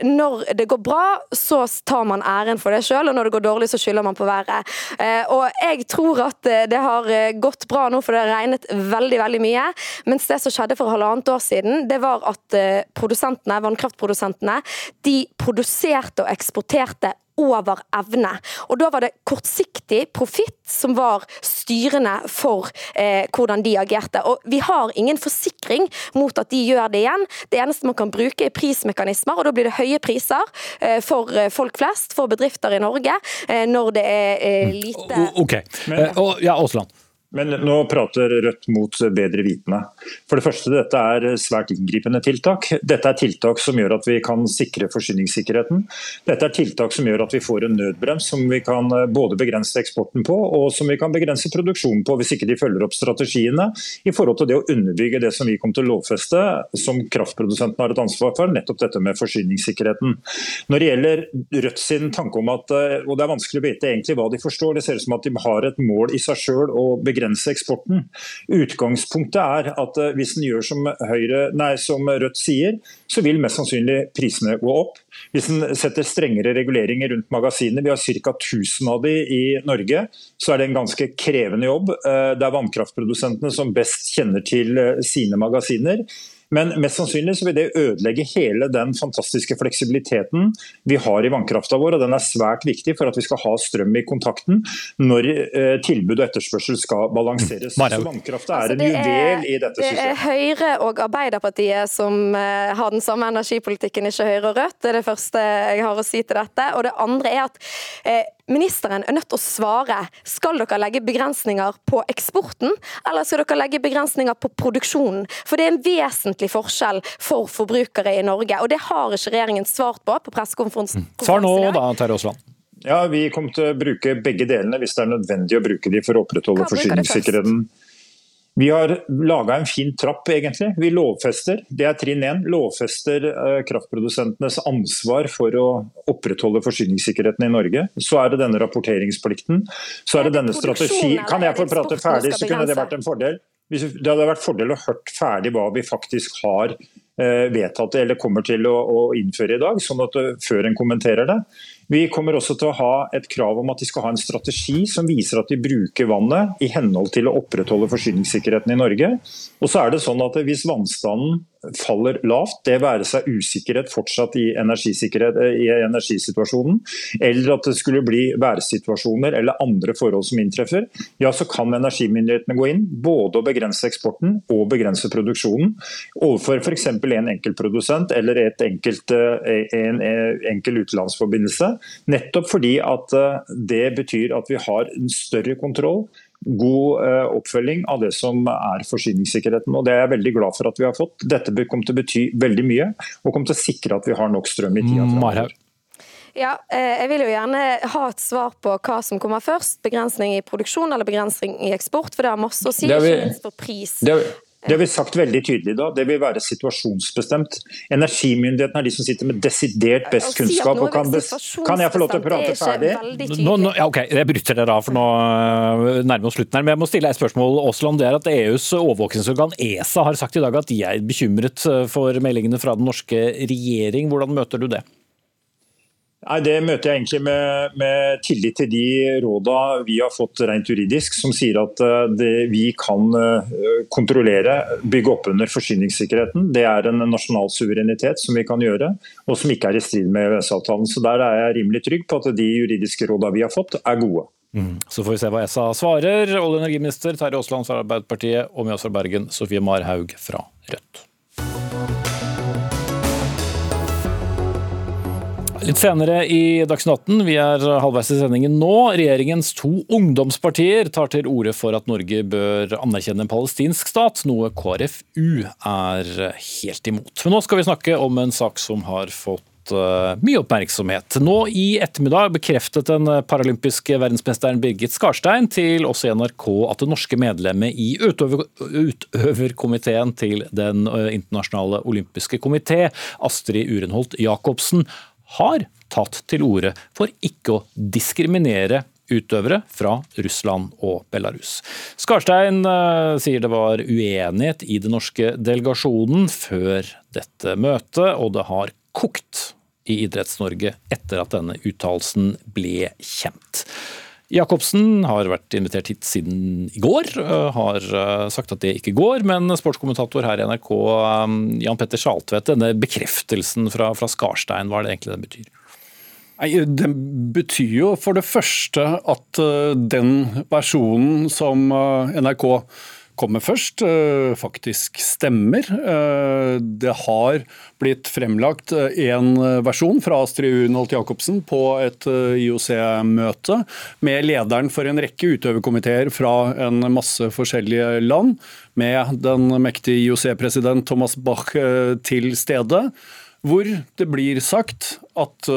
når det går bra, så tar man æren for det sjøl, og når det går dårlig, så skylder man på været. Og Jeg tror at det har gått bra nå, for det har regnet veldig veldig mye. Mens det som skjedde for halvannet år siden, det var at produsentene, vannkraftprodusentene de produserte og eksporterte over evne. Og Da var det kortsiktig profitt som var styrende for eh, hvordan de agerte. Og Vi har ingen forsikring mot at de gjør det igjen. Det eneste man kan bruke er prismekanismer, og da blir det høye priser eh, for eh, folk flest, for bedrifter i Norge, eh, når det er eh, lite Ok, Men, ja, Aasland. Men nå prater Rødt mot bedre vitende. For det første, dette er svært inngripende tiltak. Dette er tiltak som gjør at vi kan sikre forsyningssikkerheten. Dette er tiltak som gjør at vi får en nødbrems som vi kan eh, både begrense eksporten på, og som vi kan begrense produksjonen på, hvis ikke de følger opp strategiene i forhold til det å underbygge det som vi kom til å lovfeste, som kraftprodusentene har et ansvar for, nettopp dette med forsyningssikkerheten. Når det gjelder Rødt sin tanke om at, eh, og det er vanskelig å vite egentlig hva de forstår, det ser ut som at de har et mål i seg sjøl å begrense begrense eksporten. Utgangspunktet er at eh, hvis en gjør som, Høyre, nei, som Rødt sier, så vil mest sannsynlig prisene gå opp. Hvis en setter strengere reguleringer rundt magasinene, vi har ca. 1000 av de i Norge, så er det en ganske krevende jobb. Eh, det er vannkraftprodusentene som best kjenner til eh, sine magasiner. Men mest sannsynlig så vil det ødelegge hele den fantastiske fleksibiliteten vi har i vannkrafta vår. og Den er svært viktig for at vi skal ha strøm i kontakten når eh, tilbud og etterspørsel skal balanseres. Mm. Så vannkrafta er altså, en juvel i dette systemet. Det er Høyre og Arbeiderpartiet som eh, har den samme energipolitikken, ikke Høyre og Rødt. Det er det første jeg har å si til dette. Og det andre er at eh, Ministeren er nødt til å svare. Skal dere legge begrensninger på eksporten, eller skal dere legge begrensninger på produksjonen? For det er en vesentlig forskjell for forbrukere i Norge, og det har ikke regjeringen svart på på pressekonferansen. Mm. Svar nå da, Terje Aasland. Ja, Vi kommer til å bruke begge delene hvis det er nødvendig å bruke de for å opprettholde forsyningssikkerheten. Vi har laga en fin trapp, egentlig. Vi lovfester, det er trinn én, lovfester eh, kraftprodusentenes ansvar for å opprettholde forsyningssikkerheten i Norge. Så er det denne rapporteringsplikten. Så er det denne strategi Kan jeg få prate ferdig, så kunne det vært en fordel? Det hadde vært fordel å hørt ferdig hva vi faktisk har eh, vedtatt eller kommer til å, innføre i dag, sånn at eh, før en kommenterer det. Vi kommer også til å ha et krav om at de skal ha en strategi som viser at de bruker vannet i henhold til å opprettholde forsyningssikkerheten i Norge. Og så er det sånn at Hvis vannstanden faller lavt, det være seg usikkerhet fortsatt i, i energisituasjonen, eller at det skulle bli værsituasjoner eller andre forhold som inntreffer, ja så kan energimyndighetene gå inn både å begrense eksporten og begrense produksjonen overfor f.eks. en enkeltprodusent eller et enkelt, eh, en enkel utenlandsforbindelse. Nettopp fordi at eh, det betyr at vi har en større kontroll god eh, oppfølging av det som er forsyningssikkerheten. og Det er jeg veldig glad for at vi har fått. Dette kommer til å bety veldig mye, og kommer til å sikre at vi har nok strøm i tida framover. Ja, eh, jeg vil jo gjerne ha et svar på hva som kommer først. Begrensning i produksjon eller begrensning i eksport, for det har masse å si, ikke minst for pris. Det Det har vi sagt veldig tydelig da. Det vil være situasjonsbestemt. Energimyndighetene er de som sitter med desidert best kunnskap. og kan, kan jeg få lov til å prate ferdig? Nå, nå, ja, ok, Jeg bryter dere av, for nå øh, nærmer vi oss slutten her. Men jeg må stille et spørsmål. Aasland, det er at EUs overvåkingsorgan ESA har sagt i dag at de er bekymret øh, for meldingene fra den norske regjering. Hvordan møter du det? Nei, Det møter jeg egentlig med, med, tillit til de råda vi har fått rent juridisk, som sier at eh, det, vi kan eh, kontrollere, bygge opp under forsyningssikkerheten. Det er en nasjonal suverenitet som vi kan gjøre, og som ikke er i strid med EØS-avtalen. Så Der er jeg rimelig trygg på at de juridiske råda vi har fått, er gode. Mm. Så får vi se hva ESA svarer. Olje- og energiminister Terje Aasland fra Arbeiderpartiet og med oss fra Bergen, Sofie Marhaug fra Rødt. Litt senere i Dagsnytt 18, vi er halvveis i sendingen nå. Regjeringens to ungdomspartier tar til orde for at Norge bør anerkjenne en palestinsk stat, noe KrFU er helt imot. Men nå skal vi snakke om en sak som har fått eh, mye oppmerksomhet. Nå i ettermiddag bekreftet den paralympiske verdensmesteren Birgit Skarstein til oss i NRK at det norske medlemmet i utøver, utøverkomiteen til Den eh, internasjonale olympiske komité, Astrid Urenholt Jacobsen, har tatt til orde for ikke å diskriminere utøvere fra Russland og Belarus. Skarstein uh, sier det var uenighet i den norske delegasjonen før dette møtet, og det har kokt i Idretts-Norge etter at denne uttalelsen ble kjent. Jacobsen har vært invitert hit siden i går, uh, har uh, sagt at det ikke går. Men sportskommentator her i NRK, um, Jan Petter Saltvedt, denne bekreftelsen fra, fra Skarstein, hva er det egentlig den betyr? Nei, Det betyr jo for det første at den versjonen som NRK kommer først, eh, faktisk stemmer. Eh, det har blitt fremlagt eh, en versjon fra Astrid Unholt Jacobsen på et IOC-møte med lederen for en rekke utøverkomiteer fra en masse forskjellige land, med den mektige IOC-president Thomas Bach til stede hvor det blir sagt at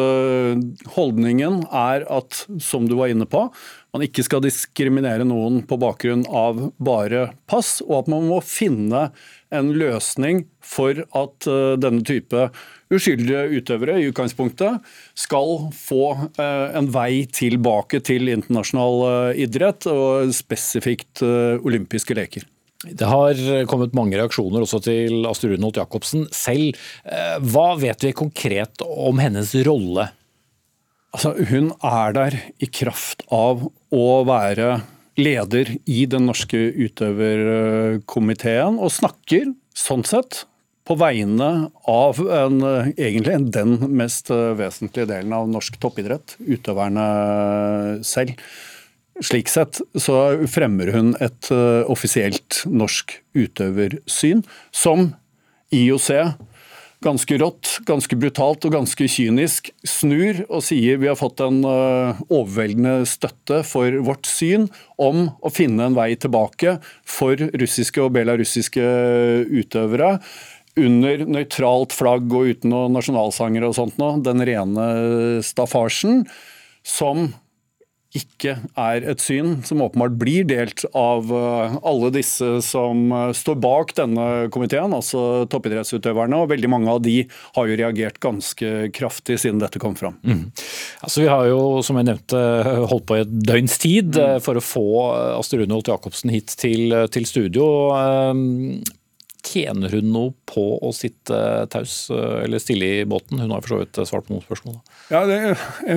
holdningen er at, som du var inne på, man ikke skal diskriminere noen på bakgrunn av bare pass, og at man må finne en løsning for at uh, denne type uskyldige utøvere i utgangspunktet skal få uh, en vei tilbake til internasjonal uh, idrett, og spesifikt olympiske leker. Det har kommet mange reaksjoner også til Astrid Runholt Jacobsen selv. Hva vet vi konkret om hennes rolle Altså, hun er der i kraft av å være leder i den norske utøverkomiteen, og snakker sånn sett på vegne av en, egentlig den mest vesentlige delen av norsk toppidrett, utøverne selv. Slik sett så fremmer hun et offisielt norsk utøversyn, som IOC ganske rått, ganske brutalt og ganske kynisk snur og sier vi har fått en eh, overveldende støtte for vårt syn om å finne en vei tilbake for russiske og belarussiske utøvere under nøytralt flagg og uten noen nasjonalsanger og sånt noe. Den rene staffasjen som ikke er et syn som åpenbart blir delt av eh, alle disse som eh, står bak denne komiteen, altså toppidrettsutøverne. og Veldig mange av de har jo reagert ganske kraftig siden dette kom fram. Mm. Altså, vi har jo, som jeg nevnte, holdt på i et døgns tid mm. for å få Astrid Rundholt Jacobsen hit til, til studio. Tjener hun noe på å sitte taus eller stille i båten? Hun har for så vidt svart på noen spørsmål. Ja, det,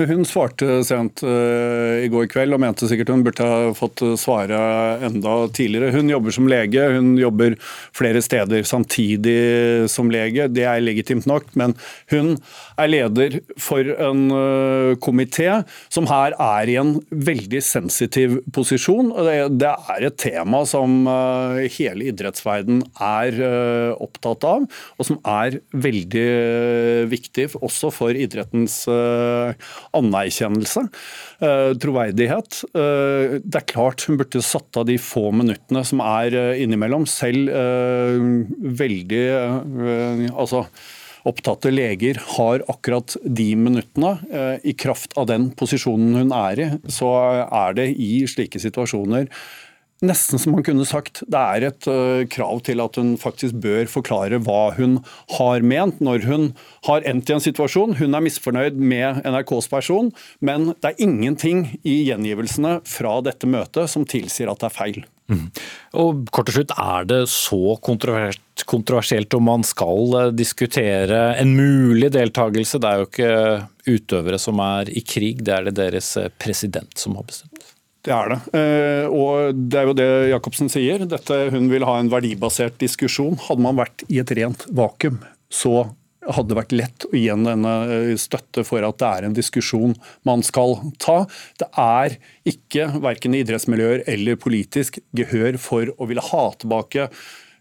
Hun svarte sent uh, i går kveld og mente sikkert hun burde ha fått svare enda tidligere. Hun jobber som lege, hun jobber flere steder samtidig som lege. Det er legitimt nok, men hun er leder for en uh, komité som her er i en veldig sensitiv posisjon. Det, det er et tema som uh, hele idrettsverden er eh, opptatt av, og som er veldig eh, viktig også for idrettens eh, anerkjennelse. Troverdighet. Det er klart hun burde satt av de få minuttene som er innimellom. Selv veldig Altså opptatte leger har akkurat de minuttene. I kraft av den posisjonen hun er i, så er det i slike situasjoner nesten som man kunne sagt det er et uh, krav til at hun faktisk bør forklare hva hun har ment når hun har endt i en situasjon. Hun er misfornøyd med NRKs person, men det er ingenting i gjengivelsene fra dette møtet som tilsier at det er feil. Mm. Og kort til slutt, Er det så kontroversielt om man skal eh, diskutere en mulig deltakelse? Det er jo ikke utøvere som er i krig, det er det deres eh, president som har bestemt. Det er det. Eh, og det er jo det Jacobsen sier. Dette, hun vil ha en verdibasert diskusjon. Hadde man vært i et rent vakuum, så hadde det vært lett å gi en eh, støtte for at det er en diskusjon man skal ta. Det er ikke verken i idrettsmiljøer eller politisk gehør for å ville ha tilbake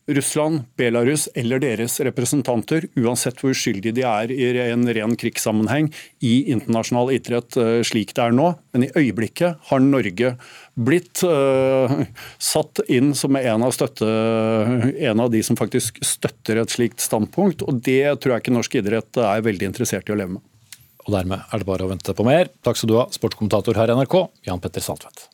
Russland, Belarus eller deres representanter, uansett hvor uskyldige de er i en ren krigssammenheng i internasjonal idrett eh, slik det er nå. Men i øyeblikket har Norge blitt uh, satt inn som en av, støtte, en av de som faktisk støtter et slikt standpunkt. Og det tror jeg ikke norsk idrett er veldig interessert i å leve med. Og dermed er det bare å vente på mer. Takk skal du ha, sportskommentator her i NRK, Jan Petter Saltvedt.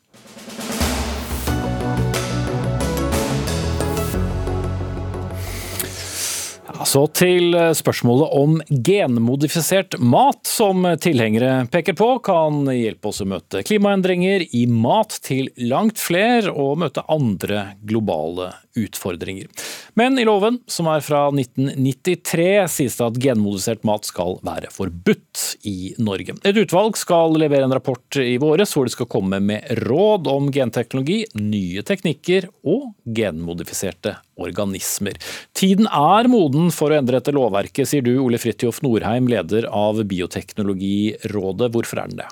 Så til eh, spørsmålet om genmodifisert mat, som tilhengere peker på kan hjelpe oss å møte klimaendringer i mat til langt fler, og møte andre globale utfordringer. Men i loven, som er fra 1993, sies det at genmodifisert mat skal være forbudt i Norge. Et utvalg skal levere en rapport i våres hvor de skal komme med råd om genteknologi, nye teknikker og genmodifiserte organismer. Tiden er moden for å endre dette lovverket, sier du Ole Fridtjof Norheim, leder av Bioteknologirådet. Hvorfor er den det?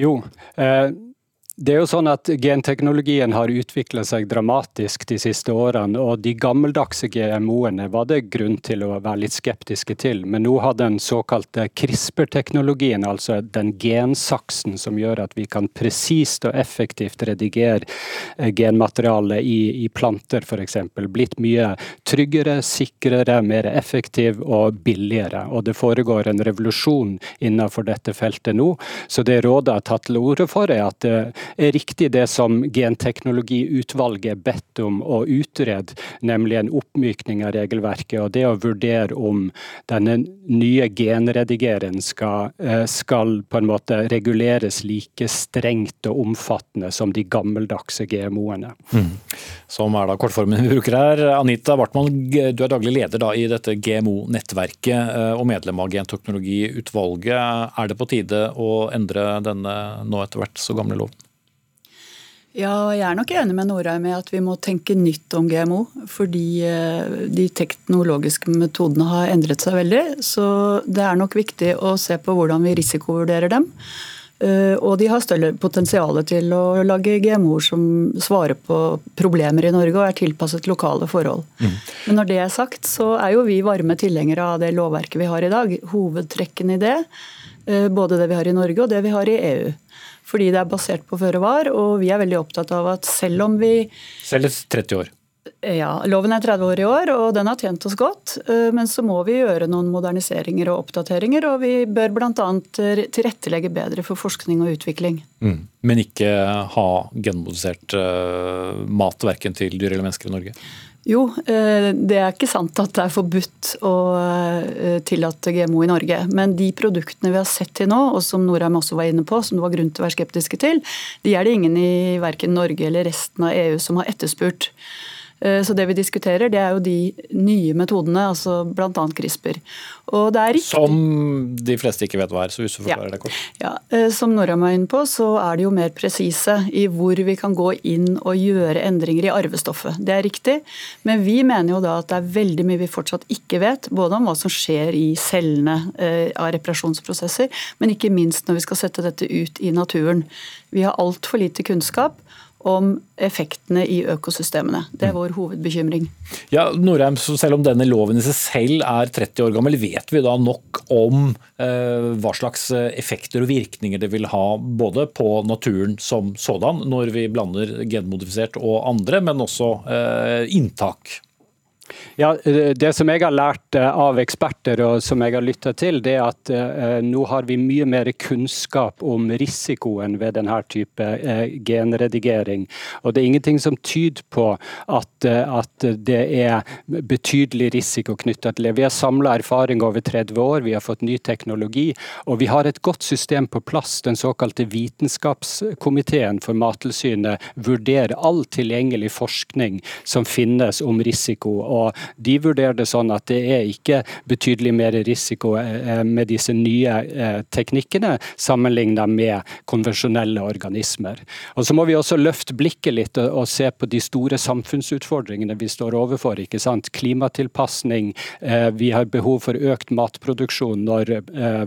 Jo, eh det er jo sånn at Genteknologien har utviklet seg dramatisk de siste årene. og De gammeldagse GMO-ene var det grunn til å være litt skeptiske til. Men nå har den såkalte CRISPR-teknologien, altså den gensaksen som gjør at vi kan presist og effektivt redigere eh, genmateriale i, i planter f.eks., blitt mye tryggere, sikrere, mer effektiv og billigere. Og Det foregår en revolusjon innenfor dette feltet nå. Så det rådet har tatt til orde for, er at eh, riktig det som Genteknologiutvalget bedt om å utrede, nemlig en oppmykning av regelverket og det å vurdere om denne nye genredigeren skal, eh, skal på en måte reguleres like strengt og omfattende som de gammeldagse GMO-ene. Mm. Som er da kortformen vi bruker her. Anita Bartmann, du er daglig leder da i dette GMO-nettverket eh, og medlem av Genteknologiutvalget. Er det på tide å endre denne nå etter hvert så gamle loven? Ja, jeg er nok enig med Norheim i at vi må tenke nytt om GMO. Fordi eh, de teknologiske metodene har endret seg veldig. Så det er nok viktig å se på hvordan vi risikovurderer dem. Eh, og de har større potensial til å lage GMO-er som svarer på problemer i Norge og er tilpasset lokale forhold. Mm. Men når det er sagt, så er jo vi varme tilhengere av det lovverket vi har i dag. Hovedtrekkene i det, eh, både det vi har i Norge og det vi har i EU fordi det er basert på føre var. Og vi er veldig opptatt av at selv om vi Selv 30 år? Ja, loven er 30 år i år, og den har tjent oss godt. Eh, men så må vi gjøre noen moderniseringer og oppdateringer, og vi bør bl.a. tilrettelegge bedre for forskning og utvikling. Mm. Men ikke ha genmodisert uh, mat verken til dyr eller mennesker i Norge? Jo, eh, det er ikke sant at det er forbudt å eh, tillate GMO i Norge. Men de produktene vi har sett til nå, og som Norheim også var inne på, som det var grunn til å være skeptiske til, de er det ingen i verken Norge eller resten av EU som har etterspurt. Eh, så det vi diskuterer, det er jo de nye metodene, altså bl.a. CRISPR. som de fleste ikke vet hva er, så hvis du forklarer ja. det kort. Ja, eh, Som Norheim var inne på, så er de jo mer presise i hvor vi kan gå inn og gjøre endringer i arvestoffet. Det er riktig, men vi mener jo da at det er veldig mye vi fortsatt ikke vet. Både om hva som skjer i cellene eh, av reparasjonsprosesser, men ikke minst når vi skal sette dette ut i naturen. Vi har altfor lite kunnskap om effektene i økosystemene. Det er mm. vår hovedbekymring. Ja, Norheim, Selv om denne loven i seg selv er 30 år gammel, vet vi da nok om eh, hva slags eh, effekter og virkninger det vil ha både på naturen som sådan, når vi blander genmodifisert og andre, men også eh, inntak? Ja, eh, Det som jeg har lært eh, av eksperter og som jeg har lytta til, det er at uh, nå har vi mye mer kunnskap om risikoen ved denne type genredigering. Og Det er ingenting som tyder på at, at det er betydelig risiko knytta til det. Vi har samla erfaring over 30 år, vi har fått ny teknologi, og vi har et godt system på plass. Den såkalte vitenskapskomiteen for Mattilsynet vurderer all tilgjengelig forskning som finnes om risiko. og De vurderer det sånn at det er ikke betydelig mer risiko eh, med disse nye eh, teknikkene sammenlignet med konvensjonelle organismer. Og Så må vi også løfte blikket litt og se på de store samfunnsutfordringene vi står overfor. ikke sant? Klimatilpasning, eh, vi har behov for økt matproduksjon når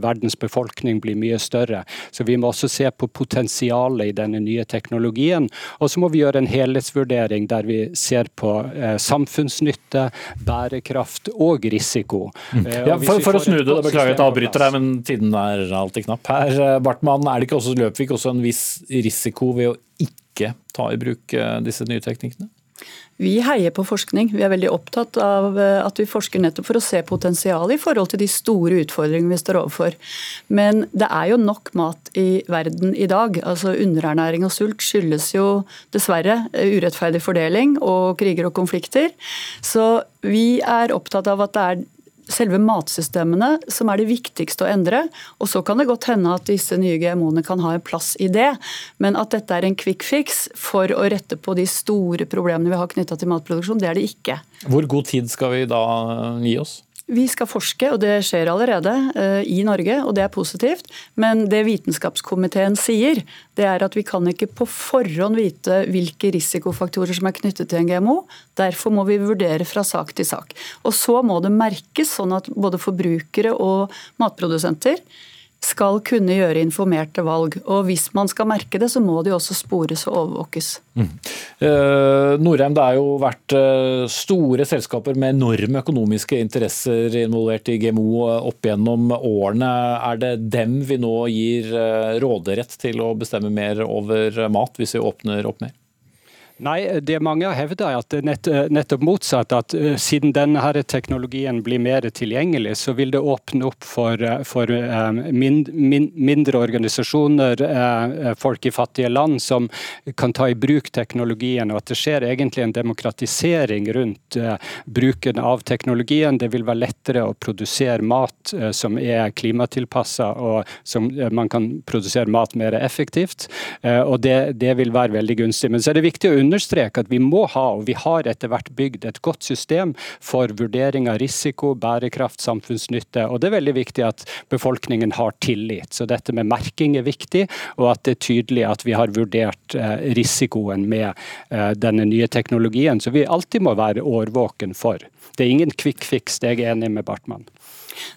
verdens befolkning blir mye større. Så vi må også se på potensialet i denne nye teknologien. Og så må vi gjøre en helhetsvurdering der vi ser på samfunnsnytte, bærekraft og risiko. Mm. Ja, for, for å snu det, beklager at jeg avbryter deg, men tiden er alltid knapp. Her, eh, Bartmann, er det ikke også, løp vi ikke også en viss risiko ved å ikke ta i bruk eh, disse nye teknikkene? Vi heier på forskning. Vi er veldig opptatt av eh, at vi forsker nettopp for å se potensialet i forhold til de store utfordringene vi står overfor. Men det er jo nok mat i verden i dag. Altså Underernæring og sult skyldes jo dessverre urettferdig fordeling og kriger og konflikter. Så vi er opptatt av at det er selve matsystemene som er det viktigste å endre. Og så kan det godt hende at disse nye GMO-ene kan ha en plass i det. Men at dette er en quick fix for å rette på de store problemene vi har knytta til matproduksjon, det er det ikke. Hvor god tid skal vi da gi oss? Vi skal forske, og det skjer allerede uh, i Norge, og det er positivt. Men det vitenskapskomiteen sier, det er at vi kan ikke på forhånd vite hvilke risikofaktorer som er knyttet til en GMO. Derfor må vi vurdere fra sak til sak. Og så må det merkes, sånn at både forbrukere og matprodusenter skal kunne gjøre informerte valg. Og hvis man skal merke det, så må de også spores og overvåkes. Mm. Eh, Norheim, det har jo vært uh, store selskaper med enorme økonomiske interesser involvert i GMO uh, opp gjennom årene. Er det dem vi nå gir råderett til å bestemme mer over mat, hvis vi åpner opp mer? Nei, det mange har hevda er at nett, nettopp motsatt. At uh, siden denne her teknologien blir mer tilgjengelig, så vil det åpne opp for, uh, for mind, min, mindre organisasjoner, folk i fattige land, som kan ta i bruk teknologien. Og at det skjer egentlig en demokratisering rundt bruken av teknologien. Det vil være lettere å produsere mat som er klimatilpassa, og som man kan produsere mat mer effektivt. Og det, det vil være veldig gunstig. Men så er det viktig å understreke at vi må ha, og vi har etter hvert bygd et godt system for vurdering av risiko, bærekraft, samfunnsnytte. Og det er veldig viktig at befolkningen har tillit. Så dette med merking er viktig, og at det er tydelig at vi har vurdert eh, risikoen med eh, denne nye teknologien, så vi alltid må være årvåken for. Det er ingen kvikkfiks, det er jeg enig med Bartmann.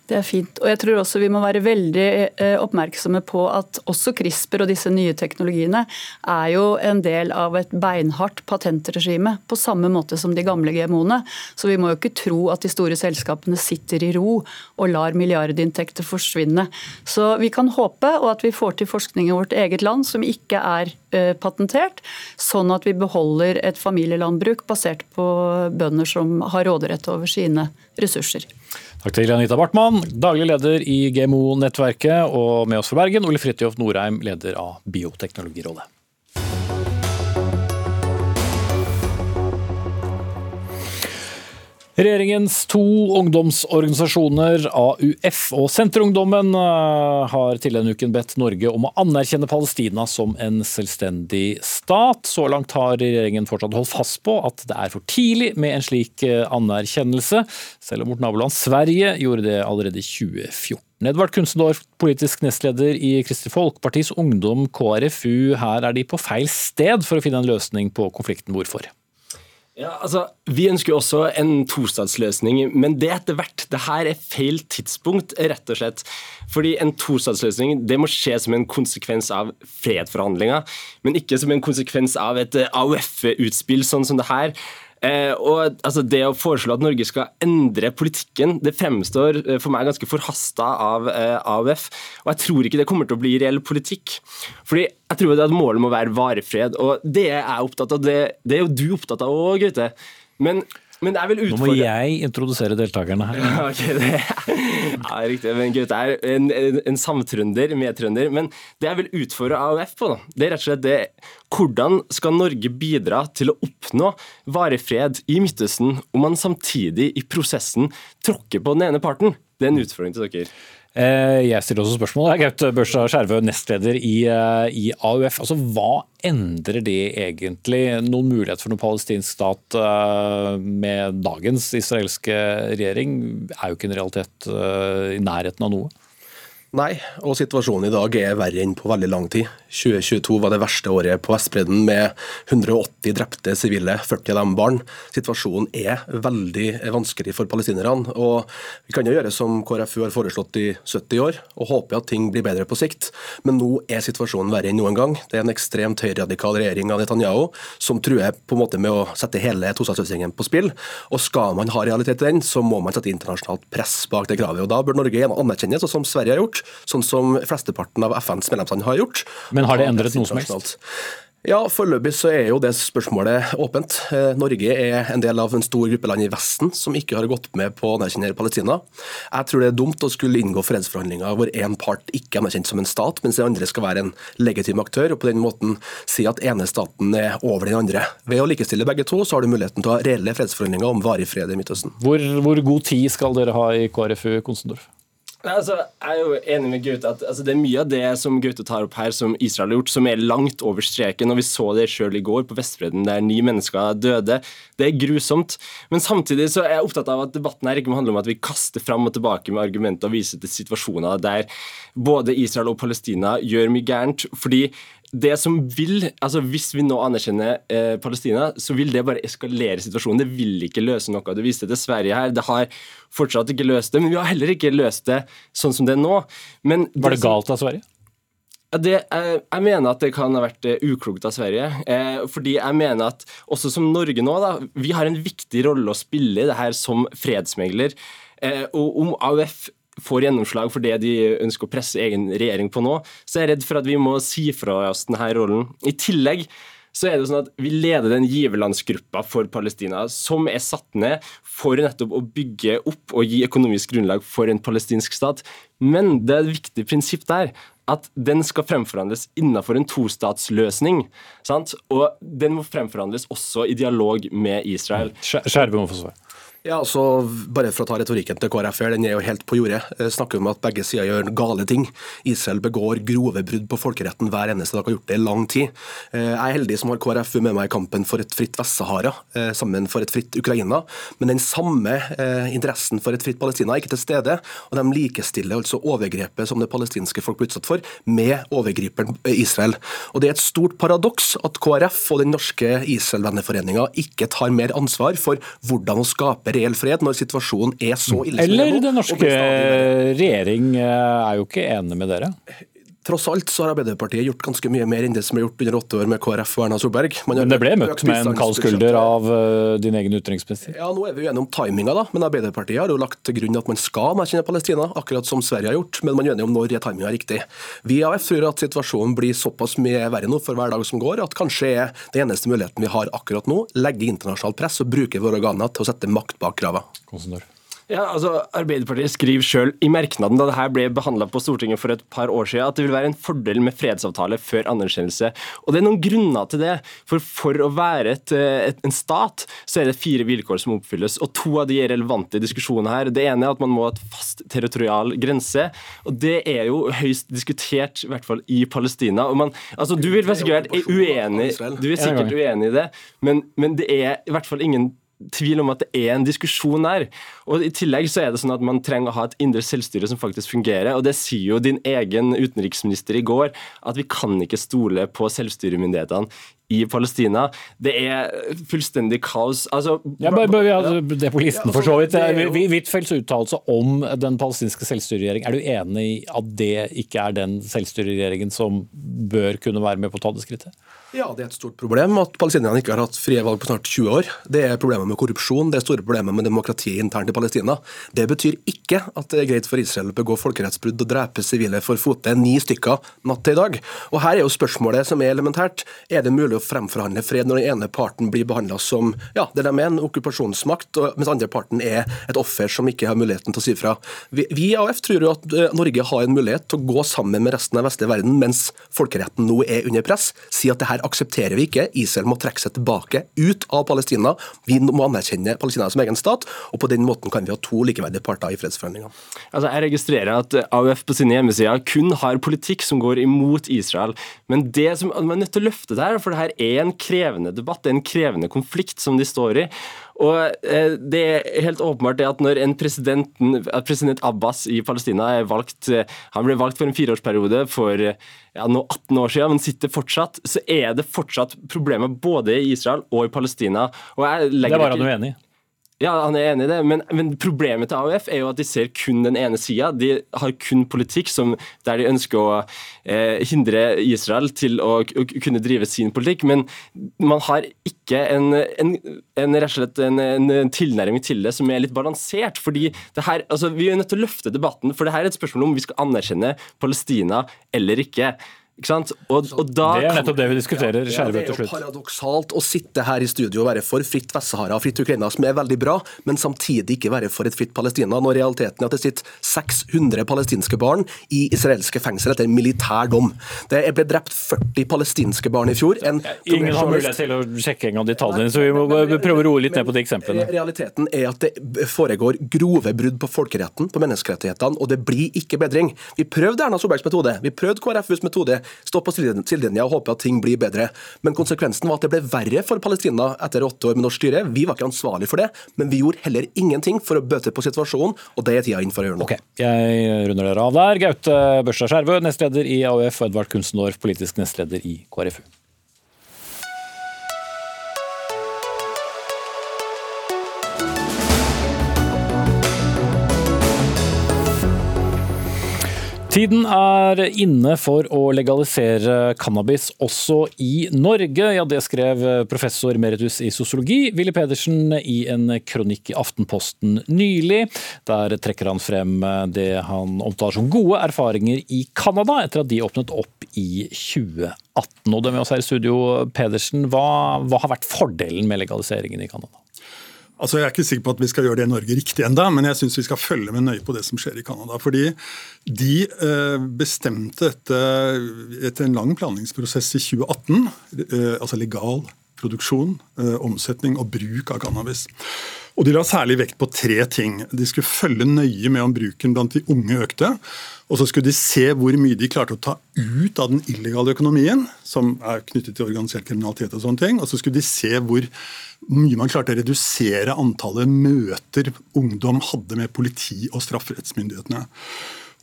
Det er fint. Og jeg tror også vi må være veldig eh, oppmerksomme på at også CRISPR og disse nye teknologiene er jo en del av et beinhardt patentregime, på samme måte som de gamle GMO-ene. Så vi må jo ikke tro at de store selskapene sitter i ro og lar milliardinntekter forsvinne. Så vi kan håpe, og at vi får til forskning i vårt eget land som ikke er eh, patentert, sånn at vi beholder et familielandbruk basert på bønder som har råderett over sine ressurser. Takk til Anita Bartmann, daglig leder i GMO-nettverket, og med oss fra Bergen, Ole Fridtjof Norheim, leder av Bioteknologirådet. Regjeringens to ungdomsorganisasjoner, AUF og Senterungdommen, eh, har til denne uken bedt Norge om å anerkjenne Palestina som en selvstendig stat. Så langt har regjeringen fortsatt holdt fast på at det er for tidlig med en slik eh, anerkjennelse, selv om vårt naboland Sverige gjorde det allerede i 2014. Edvard Kunstendorf, politisk nestleder i Kristelig Folkepartis Ungdom, KrFU. Her er de på feil sted for å finne en løsning på konflikten. Hvorfor? Ja, altså, Vi ønsker jo også en tostatsløsning, men det etter hvert. Det her er feil tidspunkt, rett og slett. Fordi En tostatsløsning det må skje som en konsekvens av fredsforhandlinger, men ikke som en konsekvens av et AUF-utspill sånn som det her. Eh, og altså, Det å foreslå at Norge skal endre politikken, det fremstår eh, for meg ganske forhasta av eh, AUF. Og jeg tror ikke det kommer til å bli reell politikk. Fordi jeg tror at målet må være varefred. og det er jeg opptatt av. Det, det er jo du opptatt av òg, Gaute. Men Men jeg vil Nå må jeg introdusere deltakerne her. ok, det ja, riktig. Men Gaute er en, en, en samtrønder, medtrønder. Men det jeg vil utfordre AUF på, da, det er rett og slett det Hvordan skal Norge bidra til å oppnå varig fred i Midtøsten om man samtidig i prosessen tråkker på den ene parten? Det er en utfordring til dere. Eh, jeg stiller også spørsmål. Gaut Børstad Skjervø, nestleder i, eh, i, AUF. Altså, hva endrer det egentlig? Noen mulighet for noen palestinsk stat eh, med dagens israelske regjering er jo ikke en realitet i nærheten av noe. Nei, og situasjonen i dag er verre enn på veldig lang tid. 2022 var det verste året på Vestbredden med 180 drepte sivile, 40 av dem barn. Situasjonen er veldig vanskelig for palestinerne. og Vi kan jo gjøre som KrFU har foreslått i 70 år, og håpe at ting blir bedre på sikt. Men nå er situasjonen verre enn noen gang. Det er en ekstremt høyradikal regjering av Netanyahu som truer på en måte med å sette hele tostatsløsningen på spill. Og skal man ha realitet i den, så må man sette internasjonalt press bak det kravet. Og Da bør Norge anerkjennes, som Sverige har gjort sånn som flesteparten av FNs medlemsland har gjort. Men har det endret noe som helst? Ja, Foreløpig så er jo det spørsmålet åpent. Eh, Norge er en del av en stor gruppe land i Vesten som ikke har gått med på å anerkjenne Palestina. Jeg tror det er dumt å skulle inngå fredsforhandlinger hvor én part ikke er anerkjent som en stat, mens den andre skal være en legitim aktør, og på den måten si at ene staten er over den andre. Ved å likestille begge to, så har du muligheten til å ha reelle fredsforhandlinger om varig fred i Midtøsten. Hvor, hvor god tid skal dere ha i KrFU, Konsendorf? Altså, jeg er jo enig med Gaute at altså, det er mye av det som Gaute tar opp her, som Israel har gjort, som er langt over streken. og Vi så det sjøl i går på Vestbredden, der ni mennesker døde. Det er grusomt. Men samtidig så er jeg opptatt av at debatten her ikke må handle om at vi kaster fram og tilbake med argumenter og viser til situasjoner der både Israel og Palestina gjør mye gærent. fordi det som vil, altså Hvis vi nå anerkjenner eh, Palestina, så vil det bare eskalere situasjonen. Det vil ikke løse noe. Du viste til Sverige her. Det har fortsatt ikke løst det. Men vi har heller ikke løst det sånn som det er nå. Men Var det galt av Sverige? Det, jeg, jeg, mener at det kan ha vært uh, uklokt av Sverige. Eh, fordi jeg mener at også som Norge nå, da, vi har en viktig rolle å spille i det her som fredsmegler. Eh, og om AUF får gjennomslag for det de ønsker å presse egen regjering på nå, så er jeg redd for at vi må si fra oss denne rollen. I tillegg så er det sånn at Vi leder den giverlandsgruppa for Palestina, som er satt ned for nettopp å bygge opp og gi økonomisk grunnlag for en palestinsk stat. Men det er et viktig prinsipp der at den skal fremforhandles innenfor en tostatsløsning. Sant? Og den må fremforhandles også i dialog med Israel. Skjerve må få svar. Ja, altså, bare for å ta retorikken til KrF her, den er jo helt på jordet. Eh, snakker om at begge sider gjør gale ting. Israel begår grove brudd på folkeretten hver eneste dag, har gjort det i lang tid. Eh, jeg er heldig som har KrF med meg i kampen for et fritt Vest-Sahara, eh, sammen for et fritt Ukraina. Men den samme interessen for et fritt Palestina er ikke til stede. Og de likestiller altså overgrepet som det palestinske folk blir utsatt for, med overgriperen Israel. Og Det er et stort paradoks at KrF og den norske Israel-venneforeninga ikke tar mer ansvar for hvordan å skape reell fred når situasjonen er så ille Eller den norske regjering eh, er jo ikke enig med dere? Tross alt så har Arbeiderpartiet gjort ganske mye mer enn det som ble gjort under åtte år med KrF og Erna Solberg. Men det ble møtt med en kald skulder av uh, din egen utenriksminister? Ja, nå er vi uenige om timinga, da. Men Arbeiderpartiet har jo lagt til grunn at man skal anerkjenne Palestina, akkurat som Sverige har gjort. Men man er uenig om når timinga er riktig. Vi i AF tror at situasjonen blir såpass mye verre nå for hver dag som går, at kanskje er den eneste muligheten vi har akkurat nå, legge internasjonalt press og bruke våre organer til å sette makt bak kravene. Ja, altså Arbeiderpartiet skriver selv i merknaden da det her ble behandla på Stortinget for et par år siden, at det vil være en fordel med fredsavtale før anerkjennelse. Og Det er noen grunner til det. For for å være et, et, en stat, så er det fire vilkår som oppfylles. Og To av de er relevante i diskusjonen her. Det ene er at man må ha et fast territorial grense. og Det er jo høyst diskutert, i hvert fall i Palestina. og man, altså Du vil sikkert uenig, du er sikkert uenig i det, men, men det er i hvert fall ingen tvil om at det er en diskusjon der. Og I tillegg så er det sånn at man trenger å ha et indre selvstyre som faktisk fungerer. og Det sier jo din egen utenriksminister i går, at vi kan ikke stole på selvstyremyndighetene i Palestina. Det er fullstendig kaos. Altså, ja, bare, bare, ja, det på listen, for så vidt. Huitfeldts uttalelse om den palestinske selvstyreregjeringen, er du enig i at det ikke er den selvstyreregjeringen som bør kunne være med på å ta det skrittet? Ja, det er et stort problem at palestinerne ikke har hatt frie valg på snart 20 år. Det er problemer med korrupsjon, det er store problemer med demokratiet internt i Palestina. Det betyr ikke at det er greit for Israel å begå folkerettsbrudd og drepe sivile for fote, ni stykker natt til i dag. Og Her er jo spørsmålet som er elementært. Er det mulig å fremforhandle fred når den ene parten blir behandla som ja, det de er, en okkupasjonsmakt, mens andre parten er et offer som ikke har muligheten til å si fra? Vi, i AUF tror jo at eh, Norge har en mulighet til å gå sammen med resten av vestlige verden mens folkeretten nå er under press. Si at det her aksepterer vi ikke. Israel må trekke seg tilbake ut av Palestina. Vi må anerkjenne Palestina som egen stat, og på den måten kan vi ha to likeverdige parter i fredsforhandlingene. Altså, jeg registrerer at AUF på sine hjemmesider kun har politikk som går imot Israel. Men det som, man er nødt til å løfte det her, for det her er en krevende debatt, det er en krevende konflikt som de står i. Og eh, Det er helt åpenbart det at når en president, president Abbas i Palestina er valgt eh, Han ble valgt for en fireårsperiode for ja, nå 18 år siden, men sitter fortsatt, så er det fortsatt problemer både i Israel og i Palestina. Og det var han uenig i? Ja, han er enig i det, men, men, problemet til AUF er jo at de ser kun den ene sida. De har kun politikk som, der de ønsker å eh, hindre Israel til å, å, kunne drive sin politikk. Men man har ikke en, en, en, en, en tilnærming til det som er litt balansert. fordi her, altså, Vi er nødt til å løfte debatten, for det her er et spørsmål om vi skal anerkjenne Palestina eller ikke. Ikke sant? Og, og det er nettopp det vi diskuterer. Ja, det er jo paradoksalt å sitte her i studio og være for fritt Vest-Sahara og fritt Ukraina, som er veldig bra, men samtidig ikke være for et fritt Palestina, når realiteten er at det sitter 600 palestinske barn i israelske fengsel etter militær dom. Det ble drept 40 palestinske barn i fjor. Ingen har mulighet til å sjekke en detaljene, så vi må prøve å roe litt ned på de eksemplene. Realiteten er at det foregår grove brudd på folkeretten, på menneskerettighetene, og det blir ikke bedring. Vi prøvde Erna Solbergs metode, vi prøvde KrFUs metode stå på sidelinja og håpe at ting blir bedre. Men konsekvensen var at det ble verre for Palestina etter åtte år med norsk styre. Vi var ikke ansvarlig for det, men vi gjorde heller ingenting for å bøte på situasjonen, og det er tida inn for å gjøre noe. Okay, jeg runder dere av der. Gaute Børstad Skjervø, nestleder i AUF, og Edvard Kunstendorf, politisk nestleder i KrFU. Tiden er inne for å legalisere cannabis også i Norge. Ja, Det skrev professor meritus i sosiologi Willy Pedersen i en kronikk i Aftenposten nylig. Der trekker han frem det han omtaler som gode erfaringer i Canada, etter at de åpnet opp i 2018. Og det med oss her i studio, Pedersen, hva, hva har vært fordelen med legaliseringen i Canada? Altså, Jeg er ikke sikker på at vi skal gjøre det i Norge riktig enda, men jeg syns vi skal følge med nøye på det som skjer i Canada. Fordi de eh, bestemte dette etter en lang planleggingsprosess i 2018. Eh, altså legal produksjon, eh, omsetning og bruk av cannabis. Og De la særlig vekt på tre ting. De skulle følge nøye med om bruken blant de unge økte. Og så skulle de se hvor mye de klarte å ta ut av den illegale økonomien, som er knyttet til organisert kriminalitet og sånne ting. Og så skulle de se hvor mye man klarte å redusere antallet møter ungdom hadde med politi og strafferettsmyndighetene.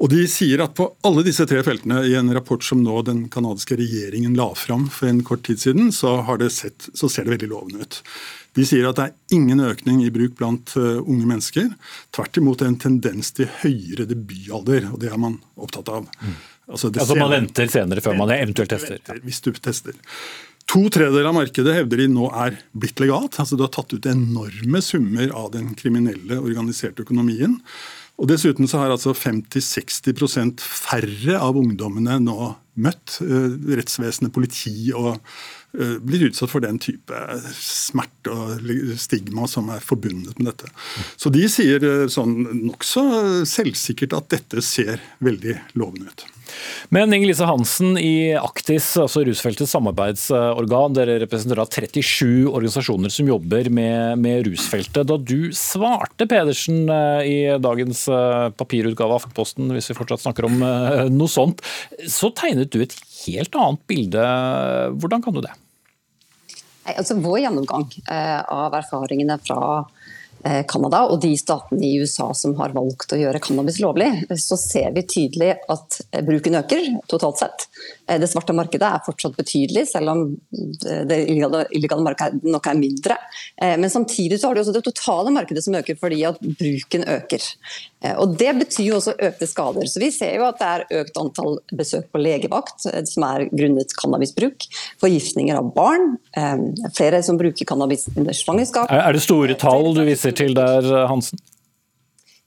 Og De sier at på alle disse tre feltene, i en rapport som nå den canadiske regjeringen la fram for en kort tid siden, så, sett, så ser det veldig lovende ut. De sier at det er ingen økning i bruk blant uh, unge mennesker. Tvert imot en tendens til høyere debutalder, og det er man opptatt av. Mm. Altså, altså Man venter senere før man eventuelt tester? Venter, hvis du tester. To tredjedeler av markedet hevder de nå er blitt legalt. altså Du har tatt ut enorme summer av den kriminelle, organiserte økonomien. Og Dessuten så har altså 50-60% færre av ungdommene nå møtt uh, rettsvesenet, politi og Eh, blir utsatt for den type smerte og stigma som er forbundet med dette. Så de sier eh, sånn nokså selvsikkert at dette ser veldig lovende ut. Men Inger Lise Hansen i Aktis, altså rusfeltets samarbeidsorgan, dere representerer 37 organisasjoner som jobber med, med, rusfeltet. Da du svarte Pedersen eh, i dagens papirutgave av Aftenposten, hvis vi fortsatt snakker om noe sånt, så tegnet du et helt annet bilde. Hvordan kan du det? Altså, vår gjennomgang eh, av erfaringene fra Canada og de statene i USA som har valgt å gjøre cannabis lovlig, så ser vi tydelig at bruken øker totalt sett. Det svarte markedet er fortsatt betydelig, selv om det illegale markedet nok er mindre. Men samtidig så har du også det totale markedet som øker fordi at bruken øker. Og Det betyr jo også økte skader. Så Vi ser jo at det er økt antall besøk på legevakt som er grunnet cannabisbruk. Forgiftninger av barn. Flere som bruker cannabis under svangerskap. Er det store tall du viser til der, Hansen?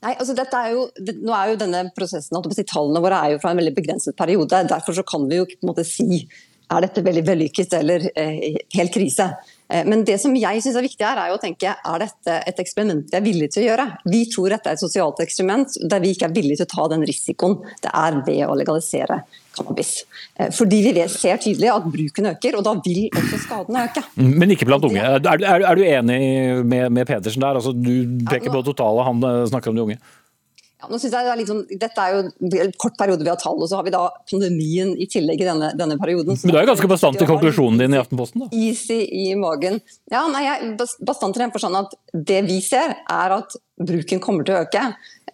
Nei, altså dette er jo, nå er jo denne prosessen, Tallene våre er jo fra en veldig begrenset periode. Derfor så kan vi jo ikke på en måte si er dette veldig vellykket eller eh, helt krise. Eh, men det som jeg synes er viktig her, er å tenke er dette et eksperiment vi er villige til å gjøre. Vi tror dette er et sosialt eksperiment der vi ikke er villige til å ta den risikoen det er ved å legalisere cannabis. Eh, fordi vi ser tydelig at bruken øker, og da vil også skadene øke. Men ikke blant unge. Er, er, er du enig med, med, Pedersen der? Altså, du peker på totale, han eh, snakker om de unge. Nå synes jeg det er litt sånn, Dette er jo en kort periode vi har tall, og så har vi da pandemien i tillegg i denne, denne perioden. Men du er jo ganske bastant i konklusjonen din i Aftenposten? da? Is i, i magen. Ja, nei, jeg er bastant i den forstand at det vi ser, er at bruken kommer til å øke.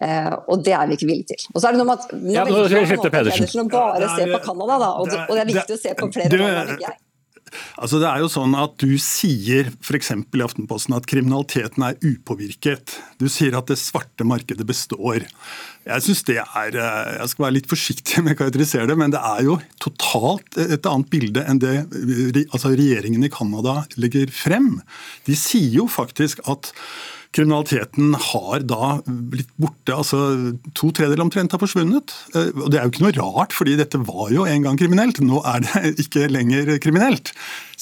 Eh, og det er vi ikke villige til. Og så er det noe med at nå ja, skifter Pedersen. å bare se på Canada, da, og, og, det er viktig å se på flere land enn jeg. Altså det er jo sånn at Du sier f.eks. i Aftenposten at kriminaliteten er upåvirket. Du sier at det svarte markedet består. Jeg synes det er, eh, jeg skal være litt forsiktig med å karakterisere det, men det er jo totalt et annet bilde enn det altså regjeringen i Canada legger frem. De sier jo faktisk at kriminaliteten har da blitt borte. altså To tredjedeler omtrent har forsvunnet. Eh, og Det er jo ikke noe rart, fordi dette var jo en gang kriminelt. Nå er det ikke lenger kriminelt.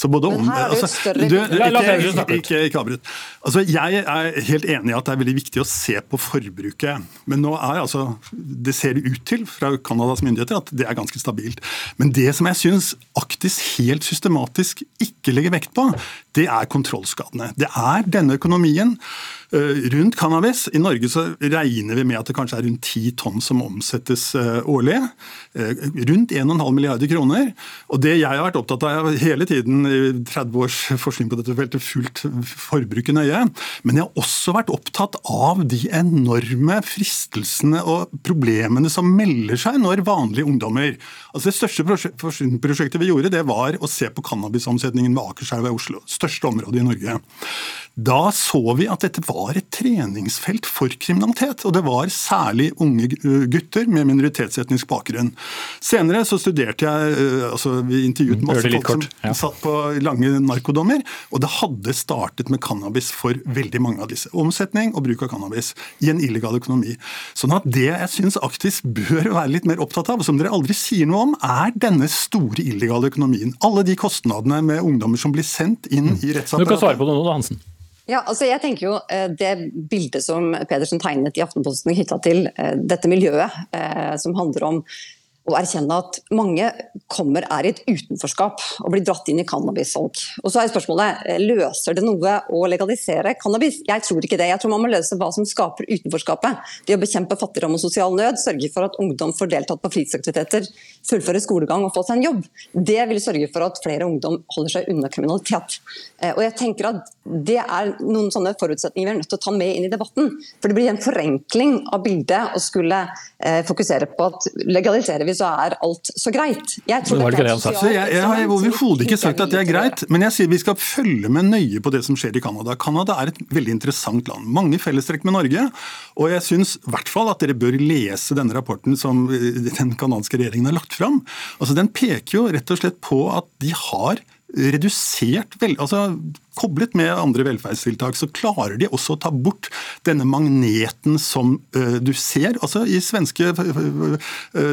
Så både om, altså, du, ikke, ikke, ikke avbryt. Altså, jeg er helt enig i at det er veldig viktig å se på forbruket. Men nå er altså, det ser det ut til fra Canadas myndigheter at det er ganske stabilt. Men det som jeg syns Aktis helt systematisk ikke legger vekt på, det er kontrollskadene. Det er denne økonomien rundt cannabis. I Norge så regner vi med at det kanskje er rundt 10 tonn som omsettes eh, årlig. Eh, rundt 1,5 milliarder kroner. Og det jeg har vært opptatt av hele tiden i 30 års forskning på dette feltet fulgt forbruket nøye. Men jeg har også vært opptatt av de enorme fristelsene og problemene som melder seg når vanlige ungdommer Altså Det største forskningsprosjektet vi gjorde, det var å se på cannabisomsetningen ved Akerselva i Oslo. Største område i Norge. Da så vi at dette var et treningsfelt for kriminalitet. Og det var særlig unge gutter med minoritetsetnisk bakgrunn. Senere så studerte jeg eh, altså Vi intervjuet masse folk kort, ja. som satt på lange narkodommer. Og det hadde startet med cannabis for veldig mange av disse. Omsetning og bruk av cannabis i en illegal økonomi. Sånn at det jeg syns Aktis bør være litt mer opptatt av, og som dere aldri sier noe om, er denne store illegale økonomien. Alle de kostnadene med ungdommer som blir sendt inn i rettsapparatet. Du kan svare på det nå, da, Hansen. Ja, altså jeg tenker jo eh, Det bildet som Pedersen tegnet i Aftenposten knytta til eh, dette miljøet, eh, som handler om å erkjenne at mange kommer er i et utenforskap og blir dratt inn i cannabissalg. Og så er spørsmålet, Løser det noe å legalisere cannabis? Jeg tror ikke det. Jeg tror man må løse hva som skaper utenforskapet. Det å bekjempe fattigdom og sosial nød, sørge for at ungdom får deltatt på fritidsaktiviteter, fullføre skolegang og få seg en jobb. Det vil sørge for at flere ungdom holder seg unna kriminalitet. Eh, og jeg tenker at Det er noen sånne forutsetninger vi er nødt til å ta med inn i debatten. For Det blir en forenkling av bildet å skulle eh, fokusere på at legaliserer vi, så er alt så greit. Jeg tror det er sosialt, jeg, jeg, jeg har overhodet ikke sagt at det er greit, men jeg sier vi skal følge med nøye på det som skjer i Canada. Canada er et veldig interessant land. Mange fellestrekk med Norge. Og jeg syns i hvert fall at dere bør lese denne rapporten som eh, den canadiske regjeringen har lagt fram. Altså, den peker jo rett og slett på at de har redusert vel, altså Koblet med andre velferdstiltak så klarer de også å ta bort denne magneten som uh, du ser. altså I svenske uh,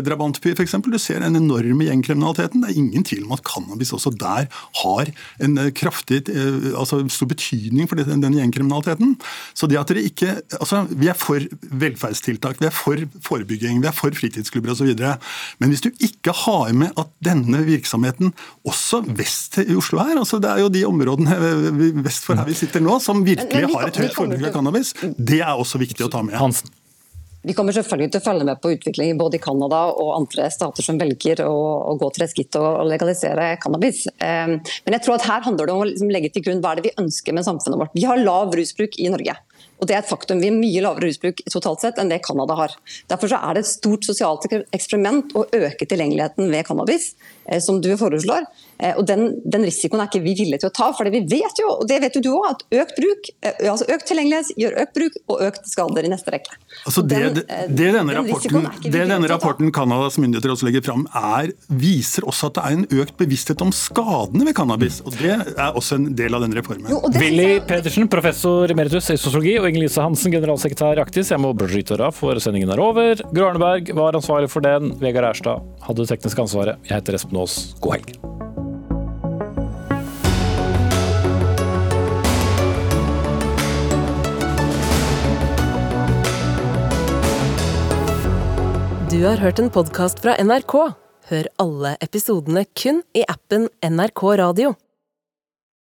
drabantbyer f.eks. Du ser den enorme gjengkriminaliteten. Det er ingen tvil om at cannabis også der har en kraftig, altså stor betydning for den, den gjengkriminaliteten. Så det at dere ikke, altså Vi er for velferdstiltak, vi er for forebygging, vi er for fritidsklubber osv. Men hvis du ikke har med at denne virksomheten også vest i Oslo her, altså det er jo de områdene vest for her vi sitter nå, som virkelig har et høyt forbruk av cannabis. Det er også viktig å ta med. Hansen. Vi kommer selvfølgelig til å følge med på utviklingen både i Canada og andre stater som velger å, å gå til det skritt og legalisere cannabis. Um, men jeg tror at her handler det om å liksom legge til grunn hva er det vi ønsker med samfunnet vårt. Vi har lav rusbruk i Norge. Og Det er et faktum. Vi har mye lavere rusbruk totalt sett enn det Canada har. Derfor så er det et stort sosialt eksperiment å øke tilgjengeligheten ved cannabis, som du foreslår. Eh, og den, den, risikoen er ikke vi villige til å ta. for vi vet jo, og det vet jo du også, at økt bruk, eh, altså økt tilgjengelighet gjør økt bruk og økt skader i neste rekke. Altså det, den, det, det, denne rapporten, det denne rapporten Canadas myndigheter også legger fram, er, viser også at det er en økt bevissthet om skadene ved cannabis. og Det er også en del av denne reformen. Jo, Willy Pedersen, professor emeritus i sosiologi, og Inger Lise Hansen, generalsekretær i Aktis. Jeg må bryte av, for sendingen er over. Gro Arneberg var ansvarlig for den. Vegard Erstad hadde det tekniske ansvaret. Jeg heter Espen Aas. God helg. Du har hørt en podkast fra NRK. Hør alle episodene kun i appen NRK Radio.